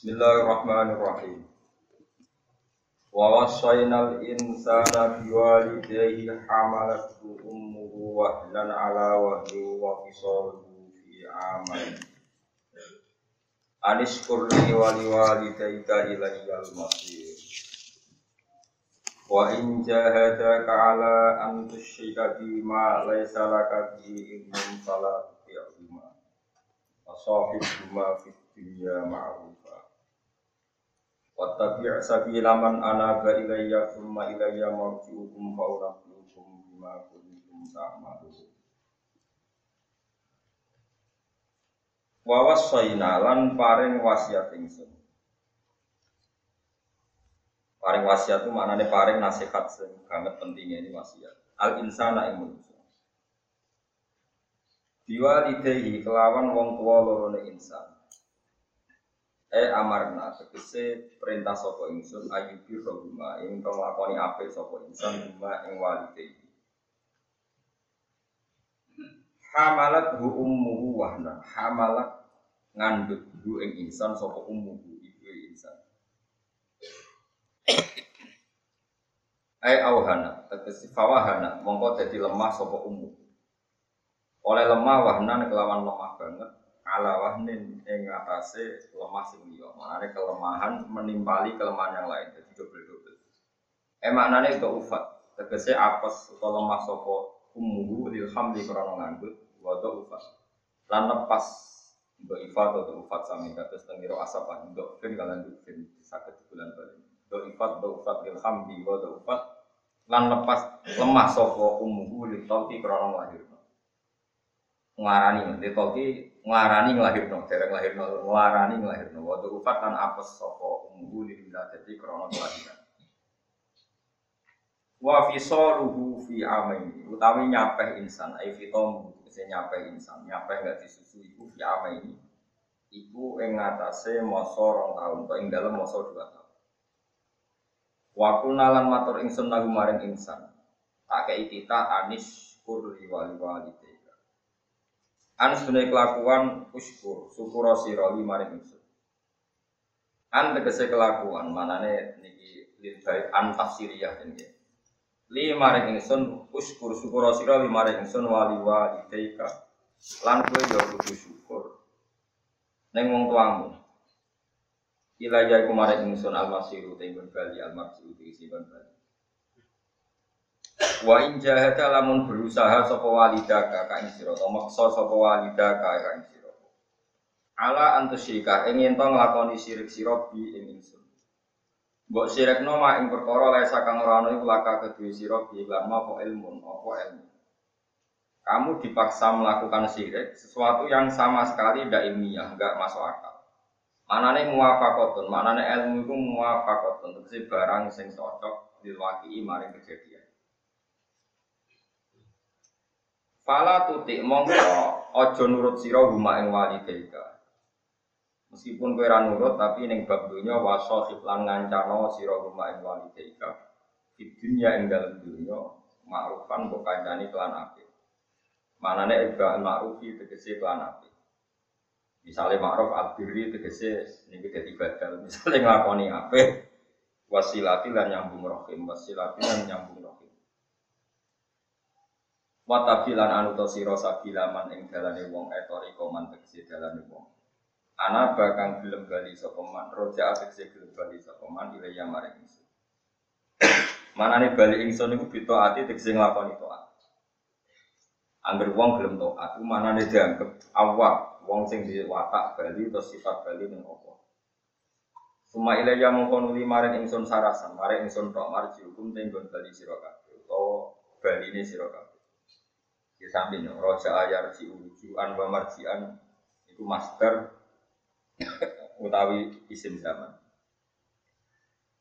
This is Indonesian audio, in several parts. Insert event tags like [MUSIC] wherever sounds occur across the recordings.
Bismillahirrahmanirrahim. Wa wasainal insana biwalidayhi hamalathu ummuhu wahlan ala wahni wa fisaluhu fi amain. Anishkur li wa liwalidayka ilayyal masir. Wa in jahadaka ala an tusyrika bima laysa laka bihi ilmun fala tuti'huma. Wa sahibhuma fid dunya ma'ruf. Wattabi' sabila man anaba ilayya thumma ilayya marji'ukum fa unabbi'ukum bima kuntum ta'malun. Wa wasaina lan paring wasiat ingsun. Paring wasiat itu maknanya paring nasihat sing banget pentingnya ini wasiat. Al insana ing manusia. Biwalidayhi kelawan wong tuwa loro insan Eh amarna tegese perintah sapa ingsun ayubi rohuma ing kang lakoni apik sapa insan huma ing walide. Hamalat hu ummuhu wahna. Hamalat ngandut hu ing insan sapa ummuhu ibu insan. Ai auhana tegese fawahana mongko dadi lemah sapa ummu. Oleh lemah wahnan kelawan lemah banget ala wahnin ing atase lemah sing liya. Maknane kelemahan menimpali kelemahan yang lain. Jadi double-double. Eh maknane itu ufat. Tegese apes utawa lemah sapa ummuhu lil hamli krana ngandut wa ufat. Lan lepas untuk ifat atau ufat sami kados tengiro asapan untuk fin kalian fin sakit bulan bali. Untuk ifat untuk ufat lil hamli wa ufat lan lepas lemah sapa ummuhu lil tauti krana lahir. Ngarani, di tauti nglarani nglahirno, dereng nglahirno, nglarani nglahirno. Wa ufat kan apes sapa ummu lillah dadi krana kelahiran. Wa fisaluhu fi amaini, utawi nyapeh insan, ai fitom kese nyapeh insan, nyapeh gak disusu iku fi amaini. Iku ing ngatasé masa rong taun, utawa ing dalem masa dua tahun. Wa kunalan matur ingsun lagu maring insan. Tak kei kita anis kurli wali wali An sunai kelakuan uskur, syukur sira maring ingsun. An tegese kelakuan, manane niki lil bait an tafsiriyah ini. Li maring ingsun uskur syukur sira maring ingsun wali walidayka. Lan kowe yo kudu syukur. Ning wong tuamu. Ila ya iku maring ingsun almasiru tenggon bali almasiru isi bali. Wa in jahada lamun berusaha sapa walidaka ka ing sira utawa maksa sapa walidaka ka ing sira. Ala antusyika ing yen to nglakoni sirik sira bi ing ingsun. Mbok sirikno mak ing perkara lesa kang ora ana iku laka kedue sira bi lan apa ilmu apa ilmu. Kamu dipaksa melakukan sirik, sesuatu yang sama sekali tidak ilmiah, enggak masuk akal. Manane muwafaqatun, manane ilmu itu muwafaqatun, tegese barang sing cocok diwakili maring kejadian. Fala tutik mongko ojo nurut sira huma ing walidaika. Meskipun kowe ora nurut tapi ning bab dunya waso lan ngancano sira huma ing walidaika. Di dunya ing dalem dunya ma'rufan mbok kancani kelan apik. Manane iba ma'rufi tegese kelan apik. Misalnya ma'ruf al-birri tegese niki dadi badal. Misalnya nglakoni apik wasilati lan nyambung rohim, wasilati lan nyambung. Watabilan anu to sira sabilaman ing dalane wong etori koman tegese dalane wong. Ana bakang gelem bali sapa man, roja tegese gelem bali sapa man ilaya maring ingsun. [COUGHS] Manane bali ingsun iku bito ati tegese nglakoni taat. Angger wong gelem taat, manane dianggep awak wong sing di watak bali atau sifat bali ning apa. Suma ilaya mongko nuli maring ingsun sarasan, maring ingsun tok marji hukum tenggon bali sira kabeh utawa baline sira kabeh. Di samping roja ayar si ujuan wa marjian itu master utawi isim zaman.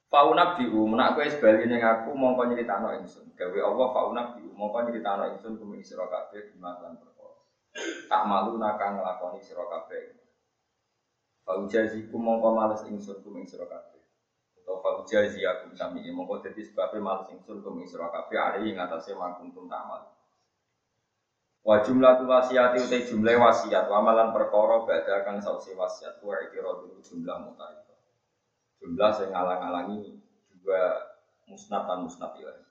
Fauna biu menak kowe sebaline aku mongko nyritakno ingsun. Gawe Allah fauna biu mongko nyritakno ingsun kuming sira kabeh dimakan perkara. Tak malu nakang nglakoni sira kabeh. Fau jaziku mongko males ingsun kuming sira kabeh. Atau fau jazi aku sami mongko dadi sebabnya males ingsun kuming sira kabeh ari ing atase tak malu. Wa jumlah tu wasiati utai jumlah wasiat wa malan perkara badha kang sausi wasiat wa dulu jumlah mutarika. jumlah yang ngalang-alangi juga musnad dan musnad ilahi.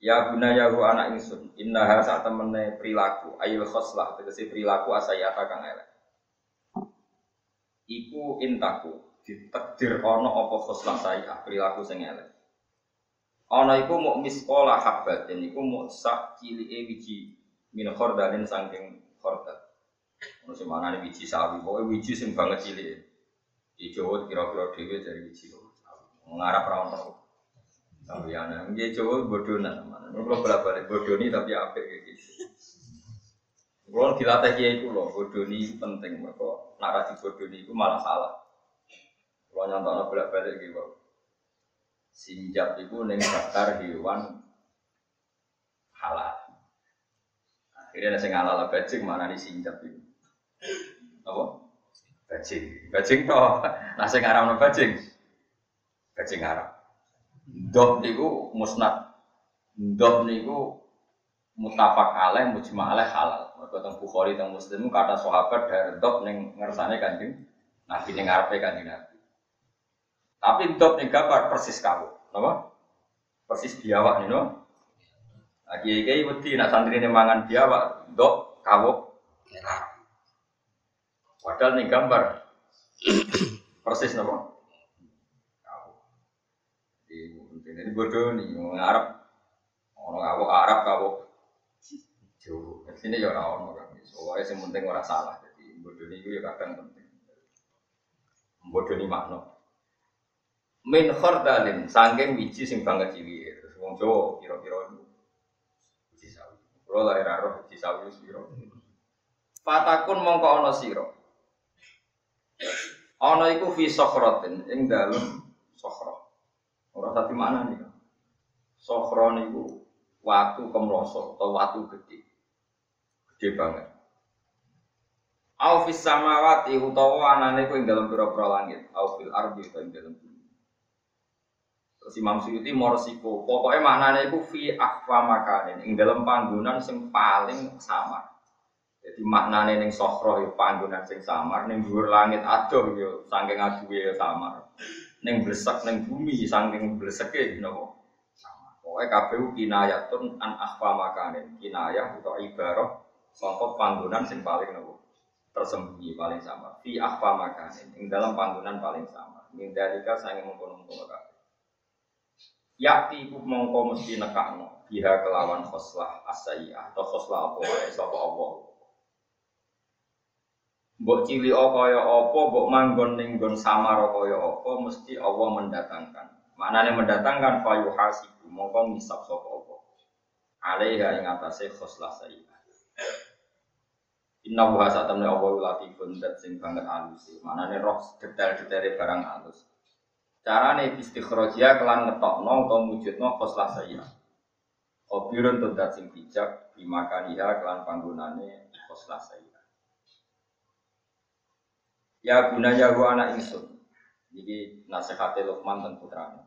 Ya guna ya anak insun, inna saat temene perilaku, ayil khoslah, tegesi perilaku asayata kang elek. Iku intaku, ditakdir ono apa khoslah saya, perilaku sing elek. Ono iku mau miskola habat, dan iku mau sak cili e wiji min khordalin sangking khordal. Ono sing mana wiji sawi, pokoknya wiji sing banget cili. Di Jawa kira-kira dewe dari wiji. Ngarap rawon Sawiana, dia Jawa bodonan, mana? Kalau bolak balik bodoni tapi apa gitu. Kalau dilatih kiai itu loh, bodoni penting. Maka narasi bodoni itu malah salah. Kalau nyontok bolak balik gitu, sinjap itu neng daftar hewan halal. Akhirnya nasi halal bajing mana di sinjap itu? Apa? Bajing, bajing toh. Nasi ngaram bajing, bajing Arab. Dok niku musnad. Dok niku mutafak alaih mujma alaih halal. Mergo teng Bukhari teng Muslim kata sahabat dari dok ning ngersane Kanjeng Nabi ning ngarepe Kanjeng Nabi. Tapi dok ning gambar persis kamu, napa? Persis biawak nih no. Lagi kiai wedi nak santri ini mangan biawak, dok kawuk. Padahal nih gambar [COUGHS] persis napa? Jadi bodoh nih, orang Arab, orang Arab, Arab kau jauh. Sini ya orang orang. Soalnya yang penting orang salah. Jadi bodoh ini ya kadang penting. Bodoh ini makna. Min khordalin, sangking biji sing banget ciwi. Terus wong Jawa kira-kira. Kalau lahir roh biji sawi siro. Fatakun mongko ono siro. Ono iku fi sokhrotin, ing dalem sokhrot. Orang tadi mana nih? Sokro niku watu kemloso atau watu gede, gede banget. Aufis samawati utawa anane ku ing dalam pira-pira langit, aufil ardi utawa ing dalam bumi. Terus Imam Suyuti morsiko, pokoknya maknanya itu fi akwa makanin, ing dalam panggonan sing paling samar. Jadi maknanya ning sokro ya panggonan sing samar, ning dhuwur langit adoh ya saking aduwe ya samar. Neng blesak neng bumi saking bleseke napa sama pokoke kabeh kinayatun an akhfa makanin kinayah atau ibarah sangka panggonan sing paling napa tersembunyi paling sama fi akhfa makanin ing dalam panggonan paling sama min dalika sange mengkono-mengkono yakti iku mongko mesti nekakno biha kelawan khoslah asayah atau khoslah apa wae sapa apa Mbok cili kaya apa, mbok manggon ning nggon samar kaya apa, mesti Allah mendatangkan. Manane mendatangkan fayu hasibu, mongko ngisap sapa apa. Alaiha ing atase khoslah sayyid. Inna wa satamne Allah latifun dat sing banget alus. Manane roh detail-detail barang alus. Carane istikhrajia kelan ngetokno utawa mujudno khoslah sayyid. Obirun dat sing bijak bimakaniha kelan panggonane khoslah sayyid. Ya gunanya gua anak insun. Jadi nasihatnya Luqman dan putranya.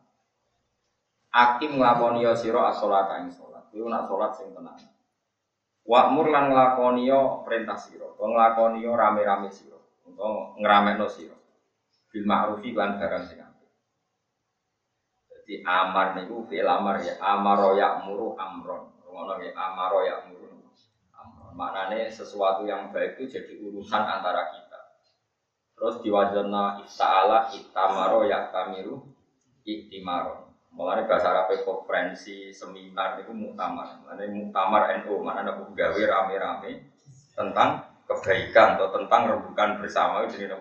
Akim nglakoni yo sira as-shalat ing salat. Iku nak salat sing tenang. Wa'mur lan nglakoni perintah sira. Kok nglakoni rame-rame sira. Utawa ngramekno sira. Bil ma'rufi lan barang sing. Jadi amar niku fi'il amar ya. Amaro ya'muru amron. Ngono ya amaro ya'muru. Amron. Maknane sesuatu yang baik itu jadi urusan antara kita. Terus diwajibna ifta'ala itamaro ya kamiru iktimaro. Mulanya bahasa Arab konferensi seminar itu muktamar. Mulanya muktamar NU mana ada gawe rame-rame tentang kebaikan atau tentang rembukan bersama itu jadi?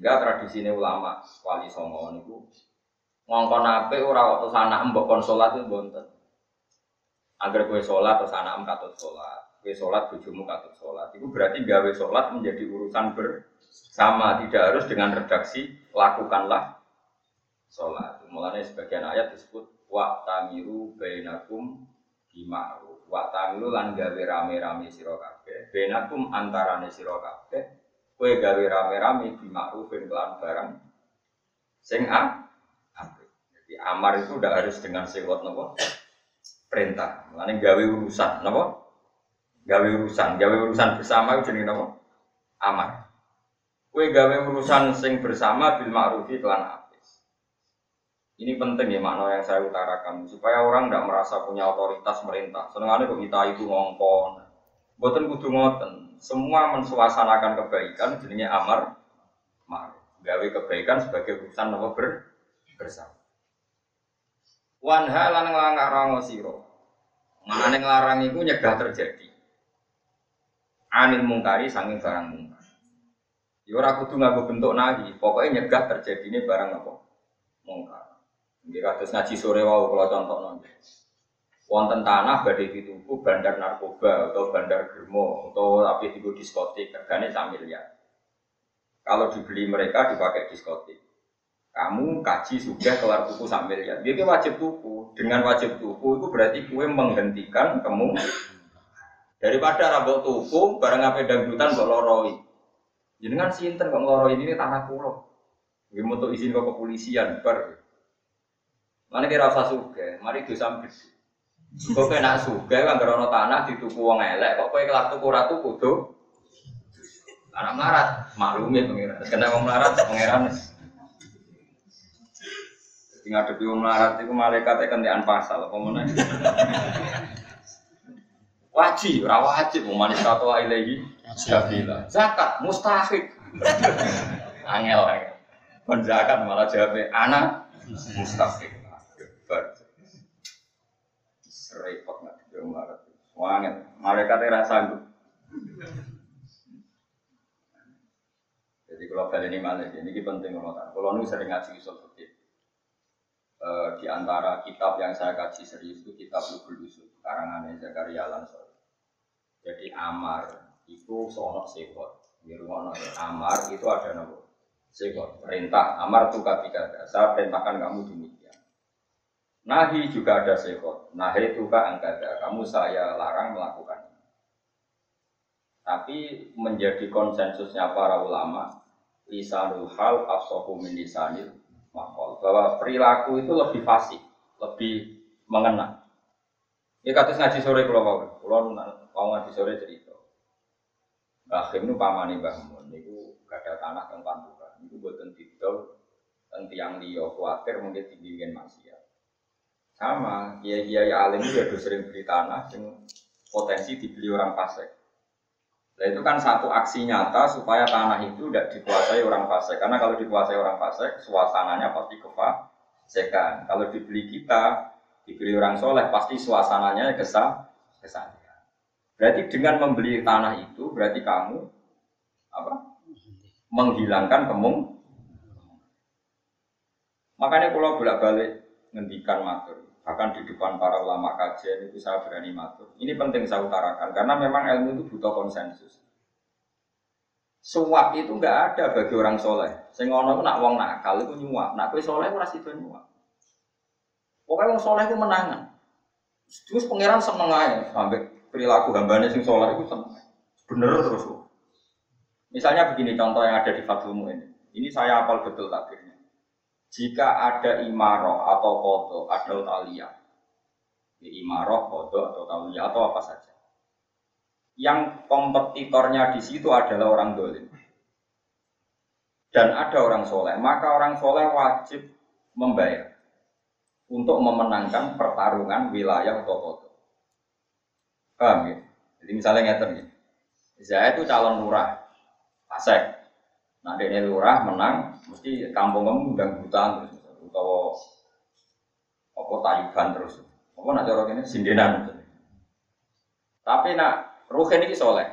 Sehingga tradisi ini ulama wali songo niku ngongkon ape ora waktu sana mbok konsolat itu bonten. Agar kue sholat atau sana katut sholat Kue sholat, bujumu katut sholat. Itu berarti gawe sholat menjadi urusan bersama, tidak harus dengan redaksi lakukanlah sholat. Mulanya sebagian ayat disebut wa tamiru bainakum bima'ruf. Wa lan gawe rame-rame sira kabeh. Bainakum antarane. Kowe gawe rame-rame bima'rufin kelan barang sing a Jadi amar itu udah harus dengan sewot nopo perintah. Mulane gawe urusan nopo gawe urusan, gawe urusan bersama itu jadi apa? Amar. Kue gawe urusan sing bersama bil ma'rufi kelan. Ini penting ya makna yang saya utarakan supaya orang tidak merasa punya otoritas merintah. Senengannya kok kita itu ngongkon. Boten kudu ngoten. Semua mensuasanakan kebaikan jenenge amar ma'ruf. Gawe kebaikan sebagai urusan nama ber bersama. Wanha lan nglarang sira. Manane nglarang iku nyegah terjadi. Anil mungkari sanging barang mungkar. Ya ora kudu nganggo bentuk nahi, pokoknya nyegah terjadine barang apa? Mungkar. Nggih kados ngaji sore wau kula contohno. Wonten tanah badhe dituku bandar narkoba atau bandar germo atau tapi tiga diskotik regane sak miliar. Kalau dibeli mereka dipakai diskotik. Kamu kaji sudah kelar tuku sak miliar. Dia wajib tuku. Dengan wajib tuku itu berarti kue menghentikan kamu daripada rambut tuku barang apa dangdutan kok loroi. Jenengan sinten kok ngeloro ini tanah pulau. Nggih untuk izin ke kepolisian ber. Mana kira usah suge, mari dosa gede. Kok kena suge kan gerono tanah dituku wong elek, kok kowe kelak tuku ratu kudu. Anak melarat, maklumi pengiran. Kena wong melarat pengiran. Tinggal ngadepi wong melarat itu malaikat kentekan pasal apa mana? Wajib, ora wajib, mau manis kata ilahi Jabila. Zakat mustahik. angel. Kon zakat malah jawabnya anak mustahik. Ber. Serepot nggak dia Wangel. Mereka tidak sanggup. Jadi kalau kali ini malah ini penting kalau tak. Kalau nu sering ngaji usul fikih. Uh, di antara kitab yang saya kaji serius itu kitab Lubul Usul karangan Zakaria Lansor. Jadi Amar itu soal sekot. Di rumah amar itu ada nama sekot. Perintah amar tuh kata saya perintahkan kamu demikian. Nahi juga ada sekot. Nahi itu angkada. Kamu saya larang melakukan. Tapi menjadi konsensusnya para ulama, lisanul hal afsohu min lisanil makol. Bahwa perilaku itu lebih fasih, lebih mengena. Ini kata ngaji sore kalau mau, kalau mau ngaji sore cerita. Rahim itu pamani Mbah Mun, itu ada tanah yang pantura. Itu buatan didol, dan tiang liya khawatir mungkin tinggiin maksiat. Sama, kiai kiai alim itu ya sering beli tanah yang potensi dibeli orang fasik. Nah itu kan satu aksi nyata supaya tanah itu tidak dikuasai orang fasik. Karena kalau dikuasai orang fasik, suasananya pasti kefasikan. Kalau dibeli kita, dibeli orang soleh, pasti suasananya kesal, kesal. Berarti dengan membeli tanah itu berarti kamu apa? Menghilangkan kemung. Makanya kalau bolak-balik ngendikan matur, bahkan di depan para ulama kajian itu saya berani matur. Ini penting saya utarakan karena memang ilmu itu butuh konsensus. Suap itu nggak ada bagi orang soleh. Sing ono nak wong nakal itu nyuap. Nak kue soleh ora itu nyuap. Pokoknya wong soleh itu menangan. Terus pangeran seneng aja sampai perilaku hambanya sing sholat itu bener terus. Misalnya begini contoh yang ada di Fathul ini. Ini saya apal betul takdirnya. Jika ada imaroh atau kodo, ada talia, ya, imaroh, kodo atau talia atau apa saja. Yang kompetitornya di situ adalah orang dolim. Dan ada orang soleh, maka orang soleh wajib membayar untuk memenangkan pertarungan wilayah atau kodo. Paham ya? Jadi misalnya ngeten ya. Saya itu calon lurah, pasek. Nah, ini lurah menang, mesti kampung kamu undang hutan terus, atau apa tayuban terus. Apa nak cara ini sindenan. Tapi nak Ruhen ini soleh.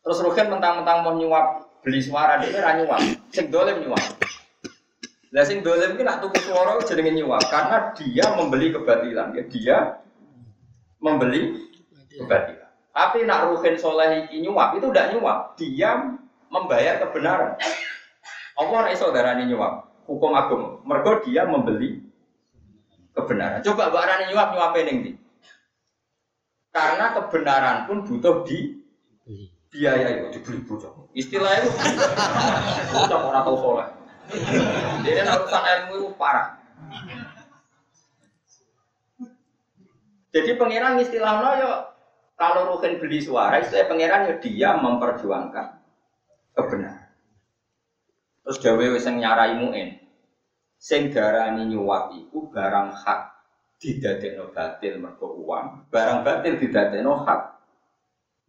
Terus Ruhen mentang-mentang mau nyuap beli suara dia ora nyuap, sing dolim nyuap. Lah sing dolim ki nak tuku suara jenenge nyuap karena dia membeli kebatilan. Ya dia membeli kebatilan. Tapi nak ruhin soleh iki nyuap itu tidak nyuap, dia membayar kebenaran. Allah ora iso darani nyuap, hukum agung. Mergo dia membeli kebenaran. Coba mbak Rani nyuap nyuap ning ndi? Karena kebenaran pun butuh di biaya itu dibeli bocah. Istilah itu bocah orang tahu soleh. Jadi urusan ilmu itu parah. Jadi pangeran istilahnya yo kalau Ruhin beli suara, istilah pangeran yo dia memperjuangkan kebenaran. Terus dawe wis nyarai muin. Sing darani nyuwat iku barang hak didadekno batil mergo uang, barang batil didadekno hak.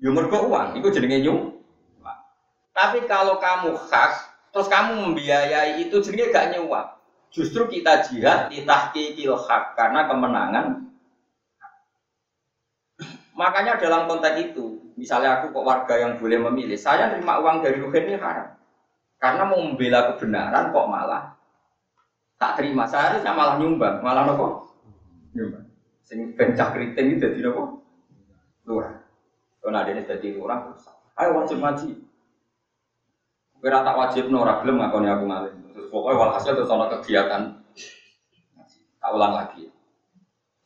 Yo mergo uang, iku jenenge nyuwat. Tapi kalau kamu hak, terus kamu membiayai itu jenenge gak nyuwat. Justru kita jihad ditahqiqil hak karena kemenangan. Makanya dalam konteks itu, misalnya aku kok warga yang boleh memilih, saya terima uang dari Ruhin ini haram. Karena mau membela kebenaran kok malah tak terima. Saya harusnya malah nyumbang, malah nopo nyumbang. Sing bencak keriting itu jadi nopo lurah. Kalau ada ini jadi lurah, ayo wajib ngaji. Kira tak wajib nora belum ngakoni aku ngalim. Terus pokoknya walhasil terus kegiatan. Tak ulang lagi.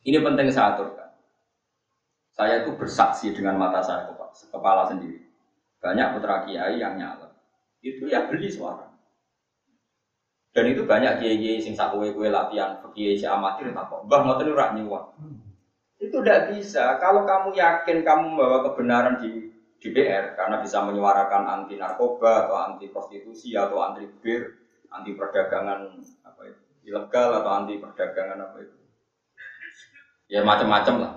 Ini penting saya aturkan. Saya itu bersaksi dengan mata saya kepala sendiri. Banyak putra kiai yang nyala. Itu ya beli suara. Dan itu banyak kiai-kiai sing sak kue latihan, kiai si amatir tak kok, bah ngoten ora nyuwak. Itu tidak bisa. Kalau kamu yakin kamu membawa kebenaran di DPR karena bisa menyuarakan anti narkoba atau anti prostitusi atau anti bir, anti perdagangan apa itu ilegal atau anti perdagangan apa itu, ya macam-macam lah.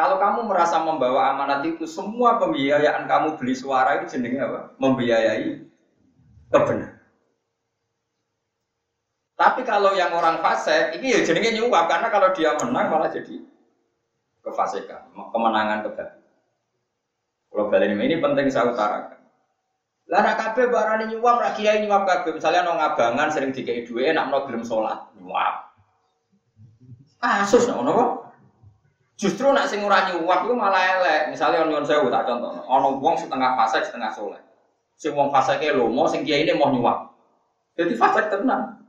Kalau kamu merasa membawa amanat itu, semua pembiayaan kamu beli suara itu jenenge apa? Membiayai kebenaran. Tapi kalau yang orang fase, ini ya jenenge nyuap karena kalau dia menang malah jadi kefasikan, kemenangan kebatilan. Kalau balik ini penting saya utarakan. Lah nak kabeh barane nyuap, rak kiai nyuap kabeh. Misalnya nong abangan sering dikei duwe enak no gelem salat, nyuap. Kasus no nopo? Justru nak sing ora nyuap itu malah elek. Misalnya ono saya tak contoh, ono wong setengah fase setengah soleh. Sing wong fase ke lomo, sing kiai ini mau nyuap. Jadi fase tenang.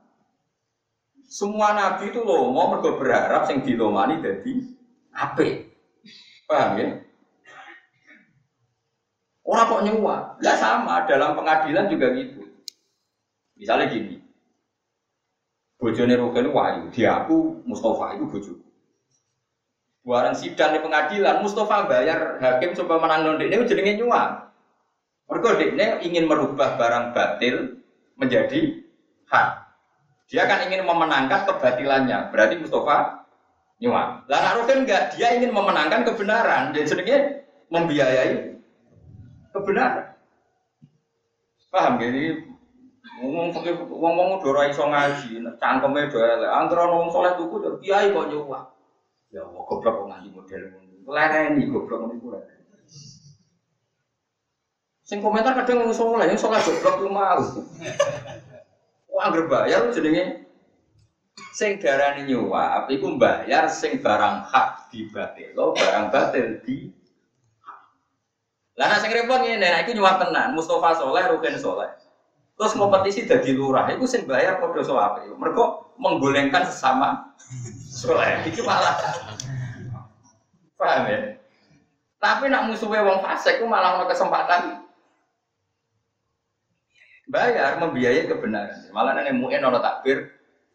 Semua nabi itu loh mau mergo berharap sing dilomani jadi ape. Paham ya? Orang kok nyewa, nggak sama dalam pengadilan juga gitu. Misalnya gini, bojone Rukin Wahyu, dia aku Mustafa itu bojo. Buaran sidang di pengadilan, Mustafa bayar hakim coba menang non ini jenenge nyuap. Mergo ini ingin merubah barang batil menjadi hak. Dia kan ingin memenangkan kebatilannya. Berarti Mustafa nyuap. Lah Rukin enggak, dia ingin memenangkan kebenaran. Jadi sebenarnya membiayai kebenaran. Paham gak? Jadi ngomong pakai ngomong ngomong udah rai so ngaji, elek. Antara ngomong soleh tuku, kiai kok nyuap. Ya Allah, goblok kok ngaji model ini. Lereni goblok ini kurang. Sing komentar kadang ngomong soleh, yang soleh goblok lu mau. anggar bayar jenenge sing darani nyuap iku bayar sing barang hak di lo barang batil di Lah sing repot ngene, nek iku nyuap tenan, Mustafa Soleh, Rukin Soleh. Terus kompetisi dadi lurah, iku sing bayar padha sowape. Mergo menggolengkan sesama Soleh. Iki malah Paham ya? Tapi nak musuhnya wong fasik, ku malah ono kesempatan bayar membiayai kebenaran. Malah nenek muin takbir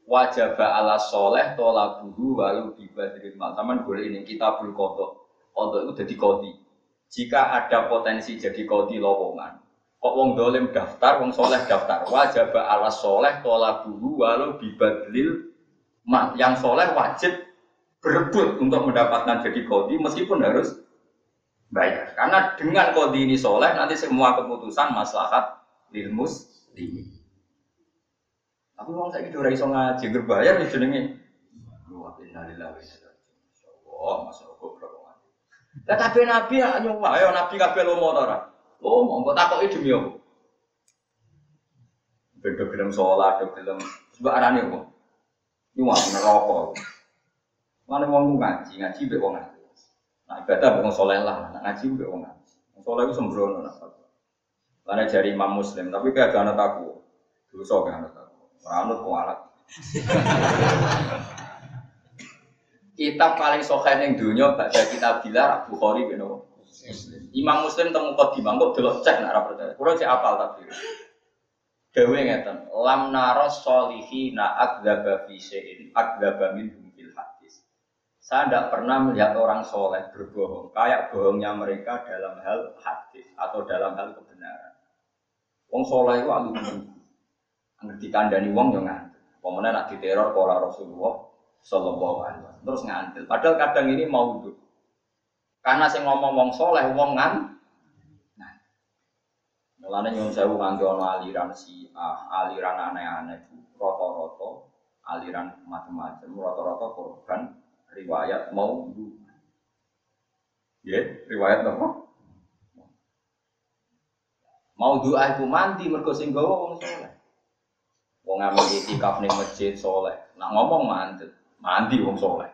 wajib ala soleh tola buhu walu dibadrin mal. Taman boleh ini kita bul kodok. Kodok itu jadi kodi. Jika ada potensi jadi kodi lowongan, kok wong dolim daftar, wong soleh daftar. Wajib ala soleh tola buhu walu dibadril mal. Yang soleh wajib berebut untuk mendapatkan jadi kodi meskipun harus bayar. Karena dengan kodi ini soleh nanti semua keputusan maslahat lil muslimin. Tapi wong saiki ora iso ngaji berbayar ya jenenge. Wa inna lillahi wa inna ilaihi masuk goblok ngaji. Lah kabeh nabi ya nyuwah, nabi kabeh lomo? Lomo, kok takoki demi apa? Beda gelem salat, gelem sebab arane apa? Nyuwah neraka. Mana wong ngaji, ngaji mbek wong ngaji. Nah ibadah wong saleh lah, nah ngaji mbek wong ngaji. Wong saleh iku sembrono nah. Karena jari Imam Muslim, tapi kayak gak anak aku. Dosa kayak anak aku. Ranut kualat. [LAUGHS] Kitab paling sokan yang dunia baca kitab bila Bukhari bin Imam Muslim temu kok di mangkok delok cek nak percaya. Kulo cek apal tapi. Dewe ngeten, lam naros solihina akdzaba fi syai'in akdzaba minhum fil hadis. Saya tidak pernah melihat orang soleh berbohong kayak bohongnya mereka dalam hal hadis atau dalam hal kebenaran. Wong soleh itu ahli Angger dikandani wong yo ngantil. Pemene nak diteror pola Rasulullah sallallahu alaihi wasallam. Terus ngantil. Padahal kadang ini mau duduk. Karena saya ngomong wong soleh, wong ngan. Nah, mulane nyuwun sewu nganggo aliran si ah, aliran aneh-aneh, roto-roto, aliran macam-macam, roto-roto korban riwayat mau Ya, riwayat apa? Mau doa iku mandi mergo sing gawa wong soleh. Wong amal itikaf ning masjid soleh. Nak ngomong mandi, mandi wong soleh.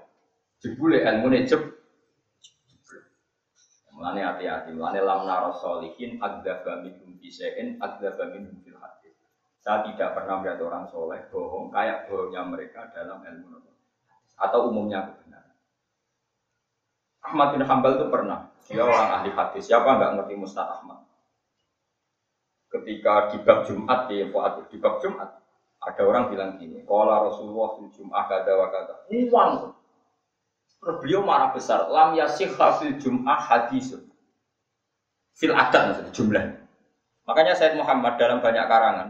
Jebule ilmune jeb. Mulane hati-hati, mulane lam naros solihin agdaba minhum bisain agdaba minhum fil hadis. Saya tidak pernah melihat orang soleh bohong kayak bohongnya mereka dalam ilmu atau umumnya kebenaran. Ahmad bin Hambal itu pernah, dia orang ahli hadis. Siapa nggak ngerti Mustad Ahmad? Ketika di bab Jumat di Fuad di bab Jumat ada orang bilang gini, kalau Rasulullah di Jumat kata wa kata, uang. Terus beliau marah besar, lam yasih fil Jumat hadis. Fil adat maksudnya jumlah. Makanya Said Muhammad dalam banyak karangan,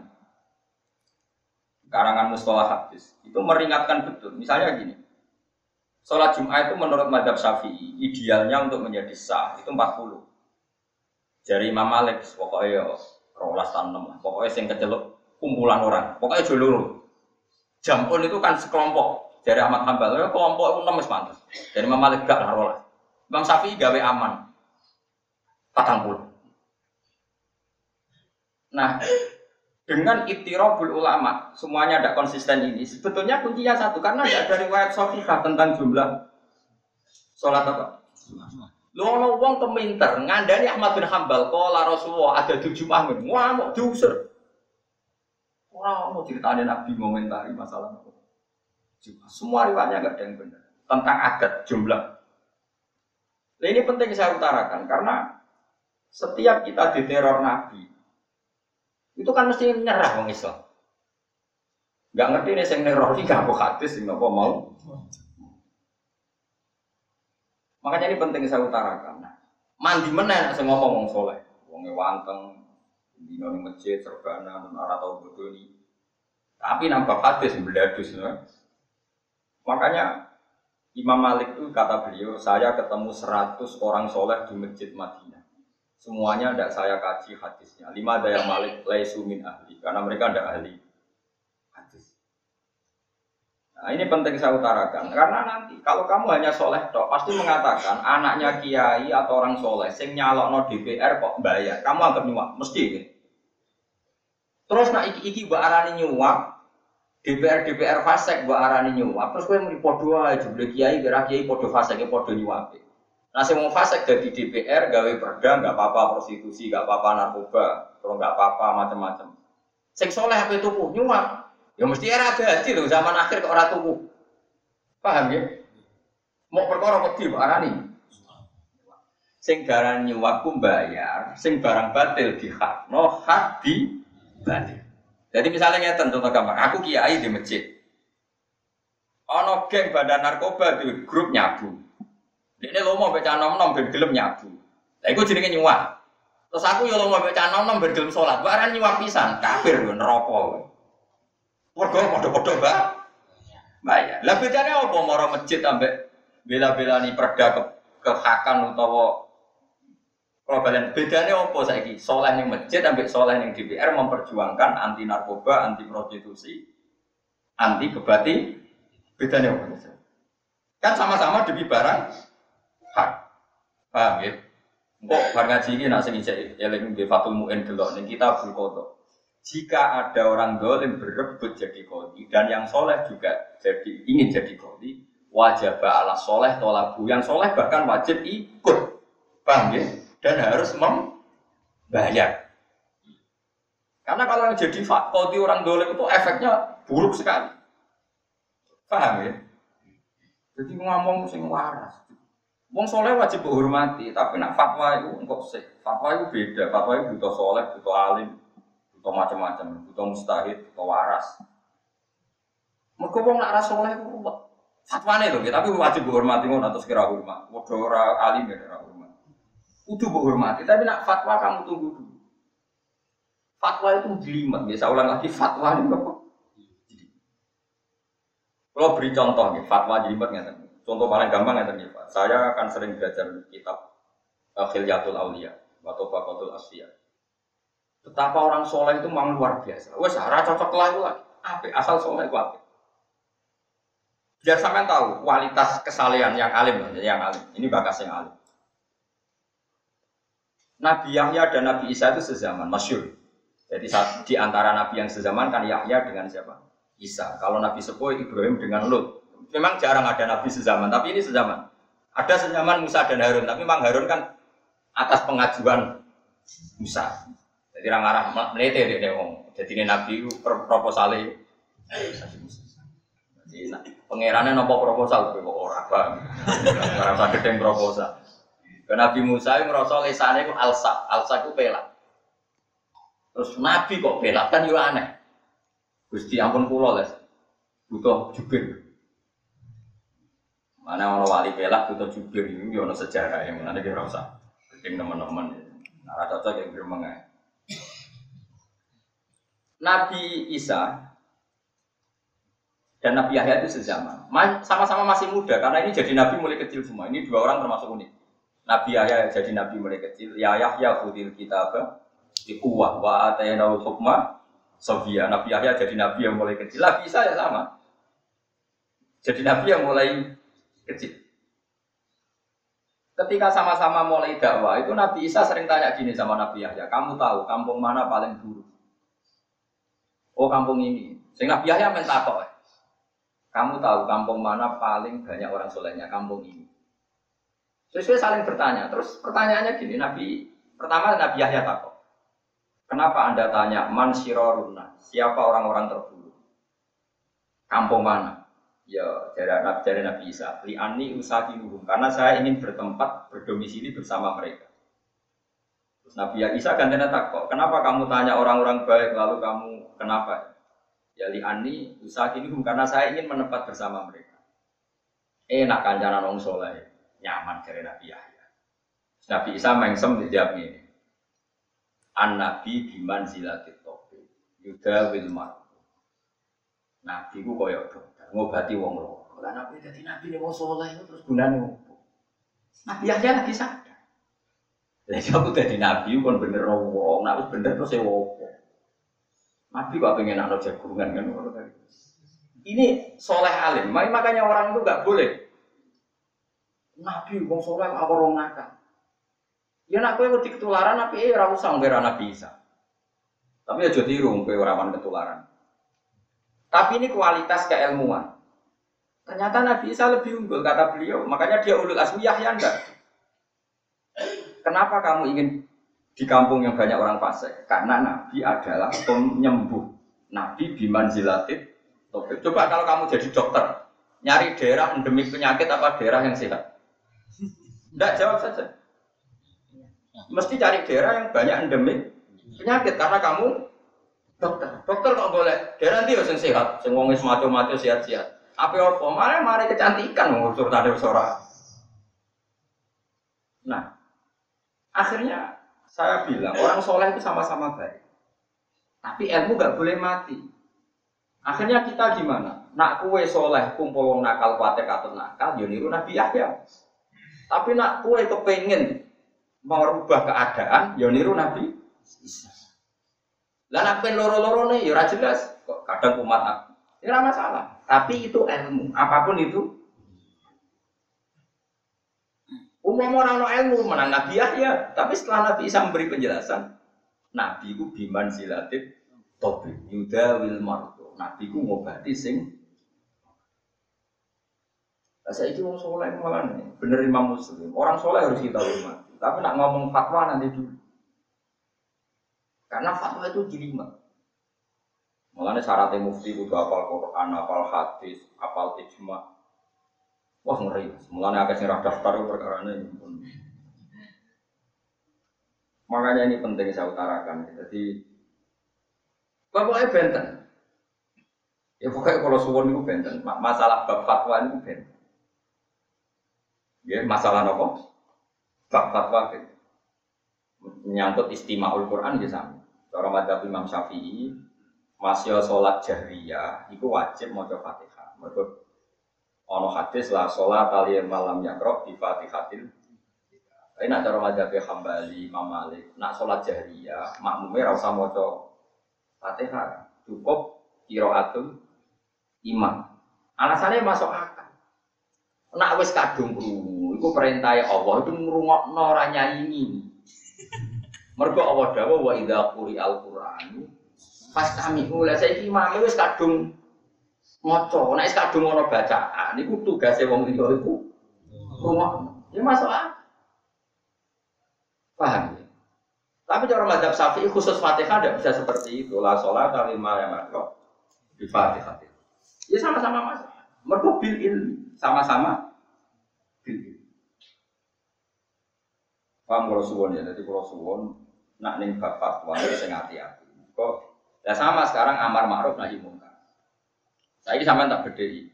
karangan mustalah hadis itu meringatkan betul. Misalnya gini, Sholat Jumat itu menurut madhab syafi'i, idealnya untuk menjadi sah itu 40. Dari Imam Malik, pokoknya rolas tanam. Pokoknya sing keceluk kumpulan orang. Pokoknya julur. Jampun itu kan sekelompok. Dari Ahmad Hambal, kelompok enam pantas. Dari Imam Malik gak lah. Imam Syafi'i gawe aman. Patang puluh. Nah, dengan itirobul ulama semuanya ada konsisten ini sebetulnya kuncinya satu karena tidak ada riwayat sahihah tentang jumlah sholat apa lo ono wong keminter ngandani Ahmad bin Hambal kala Rasulullah ada tujuh mahmud wah mau diusir orang mau ceritain Nabi ngomentari masalah semua riwayatnya nggak ada yang benar tentang adat jumlah nah, ini penting saya utarakan karena setiap kita diteror Nabi itu kan mesti nyerah wong Islam. Gak ngerti nih sing neror iki gak hadis sing apa mau. Makanya ini penting saya utarakan. Nah, mandi nek sing ngomong wong soleh, wong wanteng, ning masjid serbana ora tau bodoh ini. Tapi nampak hadis beladus ya. Makanya Imam Malik itu kata beliau, saya ketemu 100 orang soleh di masjid Madinah. Semuanya tidak saya kaji hadisnya. Lima daya malik laisumin ahli. Karena mereka tidak ahli hadis. Nah ini penting saya utarakan. Karena nanti kalau kamu hanya soleh dok, pasti mengatakan anaknya kiai atau orang soleh, sing nyalok no DPR kok bayar. Kamu anggap nyuap, mesti. Gitu. Terus nak iki iki mbak arani nyuap, DPR DPR fasek mbak arani nyuap. Terus gue mau podo aja, kiai, biar kiai podo fasek, podo nyuap. Nah, saya mau fasek dari DPR, gawe perda, nggak apa-apa prostitusi, nggak apa-apa narkoba, kalau nggak apa-apa macam-macam. Sing soleh apa itu nyuap, ya mesti era gaji loh zaman akhir ke orang tuku. Paham ya? Mau perkara wedi Pak Arani. Sing garan nyuap ku bayar, sing barang batil di hak, no hak di batil. Jadi misalnya ngeten contoh gampang, aku kiai di masjid. Ono geng badan narkoba di grup nyabu. Ini lo mau baca nom nom ben gelem nyabu. Lah iku jenenge nyuwak. Terus aku yo lo mau baca nom nom ben gelem salat. Baran nyuwak pisan, kafir yo neraka. Mergo padha-padha mbak. Bayar. Lah bedane apa mara masjid ambek bela-belani perda ke kehakan utawa kalau kalian bedanya apa saiki? Soleh ning masjid ambek soleh ning DPR memperjuangkan anti narkoba, anti prostitusi, anti kebati. Bedanya apa? Kan sama-sama demi barang hak. Paham ya? Kok bar ngaji ini nasi ngijak eling di Fatul Mu'in delok ning kita kodok. Jika ada orang dolim berebut jadi kodi dan yang soleh juga jadi ingin jadi kodi, wajib ala soleh tolabu. Yang soleh bahkan wajib ikut, paham ya? Dan harus membayar. Karena kalau yang jadi kodi orang dolim itu efeknya buruk sekali. Paham ya? Jadi ngomong sing waras. Wong soleh wajib dihormati, tapi nak fatwa itu enggak sih. Fatwa itu beda. Fatwa itu butuh soleh, butuh alim, butuh macam-macam, butuh mustahid, butuh waras. Mereka wong nak ras soleh itu fatwane loh, tapi wajib dihormati ngono atau kira hormat. Waduh ora alim ya ora hormat. Kudu hormati, tapi nak fatwa kamu tunggu dulu. Fatwa itu jelimet, bisa ulang lagi fatwa ini apa? Kalau beri contoh nih, fatwa jelimet nggak Contoh paling gampang nggak Pak. Saya akan sering belajar kitab uh, Khilyatul Aulia atau Fakotul Asfiya. Betapa orang soleh itu memang luar biasa. Wes, arah cocok lah. Apa? Asal soleh itu apa? Biar sampean tahu kualitas kesalehan yang alim, yang alim. Ini bakas yang alim. Nabi Yahya dan Nabi Isa itu sezaman, masyur. Jadi saat, di antara Nabi yang sezaman kan Yahya dengan siapa? Isa. Kalau Nabi Sepuh Ibrahim dengan Lut. Memang jarang ada Nabi sezaman, tapi ini sezaman. Ada sezaman Musa dan Harun, tapi memang Harun kan atas pengajuan Musa. Jadi orang arah melete deh ngomong. Jadi ini Nabi proposalnya. Jadi pangerannya nopo proposal, kok orang apa? Orang sakit yang proposal. Nabi Musa yang merasa lesane itu alsa, alsa itu pelak. Terus Nabi kok pelak kan yo aneh. Gusti ampun kula les. Butuh jubir. Mana orang wali pelak butuh jubir ini yo ono sejarah yang mana dia rasa. Keting teman-teman. Nah, cocok yang gremeng Nabi Isa dan Nabi Yahya itu sezaman. Sama-sama masih muda karena ini jadi nabi mulai kecil semua. Ini dua orang termasuk unik. Nabi Yahya jadi nabi mulai kecil. Ya Yahya khudil kitab di kuwah wa atayna hukma Sofia. Nabi Yahya jadi nabi yang mulai kecil. Nabi Isa ya sama. Jadi nabi yang mulai kecil. Ketika sama-sama mulai dakwah, itu Nabi Isa sering tanya gini sama Nabi Yahya, kamu tahu kampung mana paling buruk? Oh kampung ini. Sing Nabi Yahya minta kok. Kamu tahu kampung mana paling banyak orang solehnya? Kampung ini. Sesuai saling bertanya. Terus pertanyaannya gini, Nabi pertama Nabi Yahya takut. Kenapa anda tanya man siroruna? Siapa orang-orang terburuk? Kampung mana? Ya, dari Nabi, dari Nabi Isa. Li ani usahiluhum. Karena saya ingin bertempat berdomisili bersama mereka. Terus Nabi Isa gantinya takut. Kenapa kamu tanya orang-orang baik lalu kamu kenapa? Ya li ani usahiluhum karena saya ingin menempat bersama mereka. Enak kancanan orang soleh nyaman dari Nabi Yahya. Nabi Isa mengsem dijawab ini. An Nabi biman zilatit tobi. Yuda wilmar. Nabi ku koyok dokter. Ngobati wong lo. Lah Nabi jadi Nabi ini wong soleh terus gunanya apa? Nabi Yahya lagi sadar. Jadi aku jadi Nabi kan bener wong. Nabi bener terus ya wong. Nabi kok pengen anak jagungan kan. Ini soleh alim. Makanya orang itu gak boleh Nabi wong soleh apa orang nakal. Ya nak kowe wedi ketularan tapi eh ora usah ngger Nabi Isa. Tapi aja tiru kowe ora ketularan. Tapi ini kualitas keilmuan. Ternyata Nabi Isa lebih unggul kata beliau, makanya dia ulul asmi Yahya enggak. Kenapa kamu ingin di kampung yang banyak orang fasik? Karena Nabi adalah penyembuh. Nabi biman zilatit. Coba kalau kamu jadi dokter, nyari daerah endemik penyakit apa daerah yang sehat? Tidak jawab saja. Mesti cari daerah yang banyak endemik penyakit karena kamu dokter. Dokter kok boleh daerah nanti yang sehat, sing wong mati sehat-sehat. Apa apa? Mari mari kecantikan ngusur tadi suara. Nah, akhirnya saya bilang orang soleh itu sama-sama baik. Tapi ilmu gak boleh mati. Akhirnya kita gimana? Nak kue soleh kumpul wong nakal kuatek atau nakal, yo ya niru Nabi Yahya. Tapi nak kue kepengen merubah keadaan, ya niru Nabi Isa. Lah nak pengen loro-loro nih, ya jelas. Kok kadang umat aku. Ya masalah. Tapi itu ilmu. Apa pun itu. Umum orang no ilmu menang Nabi ya. Tapi setelah Nabi Isa memberi penjelasan, Nabi itu biman silatif tobi yuda wil marto. Nabi itu ngobati sing Nah, saya itu orang soleh malah nih, bener imam muslim. Orang soleh harus kita hormati. Tapi nak ngomong fatwa nanti dulu. Karena fatwa itu jelimet. Makanya syaratnya mufti butuh apal Quran, apal hadis, apal ijma. Wah ngeri. Mulanya agak sing daftar perkara ini. Makanya ini penting saya utarakan. Jadi bapaknya benten. Ya pokoknya kalau suwon itu benten. Masalah bab fatwa itu benten. Ya, masalah nopo? Bab fatwa gitu. Menyangkut istimewa Quran ya sama. Cara madzhab Imam Syafi'i, masih sholat jahriyah, itu wajib mau fatihah. Mereka ono hadis lah sholat tali malam yakrob di fatihatil. Tapi nak cara madzhab Hambali, Imam Malik, nak sholat jahriyah, makmumnya rasa mau fatihah, cukup kiroatul imam. Alasannya masuk akal. Nak wis kadung krungu, iku perintah Allah itu ngrungokno ora ini. Mergo Allah dawuh wa idza quri'al Qur'an fastami'u la saiki imam wis kadung maca, nek wis kadung ana bacaan iku tugase wong liya iku rungokno. Ya masuk akal. Paham ya? Tapi cara madhab syafi'i khusus fatihah tidak bisa seperti itu. La sholat lima yang makro di fatihah. Ya sama-sama mas. Mereka bil. Sama-sama bil ilmi. Paham kalau suwon ya. Jadi kalau suwon nak ning fatwa itu sing hati-hati. Kok ya sama sekarang amar ma'ruf nahi mungkar. Ini sama tak berdiri.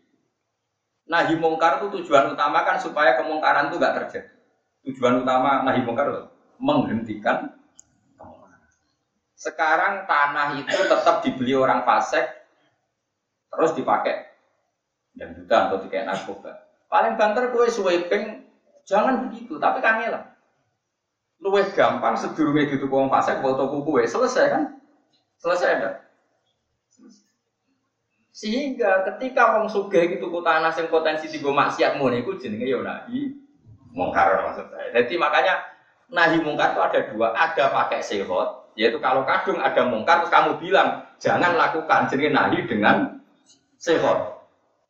Nahi mungkar itu tujuan utama kan supaya kemungkaran itu gak terjadi. Tujuan utama nahi mungkar itu menghentikan sekarang tanah itu tetap dibeli orang fasik, terus dipakai dan juga atau dikai narkoba. Paling banter kue sweeping, jangan begitu, tapi kangelan luwih gampang sedurunge dituku wong fasik foto kuku selesai kan? Selesai enggak? Sehingga ketika wong sugih itu ku tanah sing potensi tigo maksiat ngono iku jenenge ya nahi mungkar maksud saya. Jadi makanya nahi mungkar itu ada dua, ada pakai sehot, yaitu kalau kadung ada mungkar terus kamu bilang jangan lakukan jenenge nahi dengan sehot.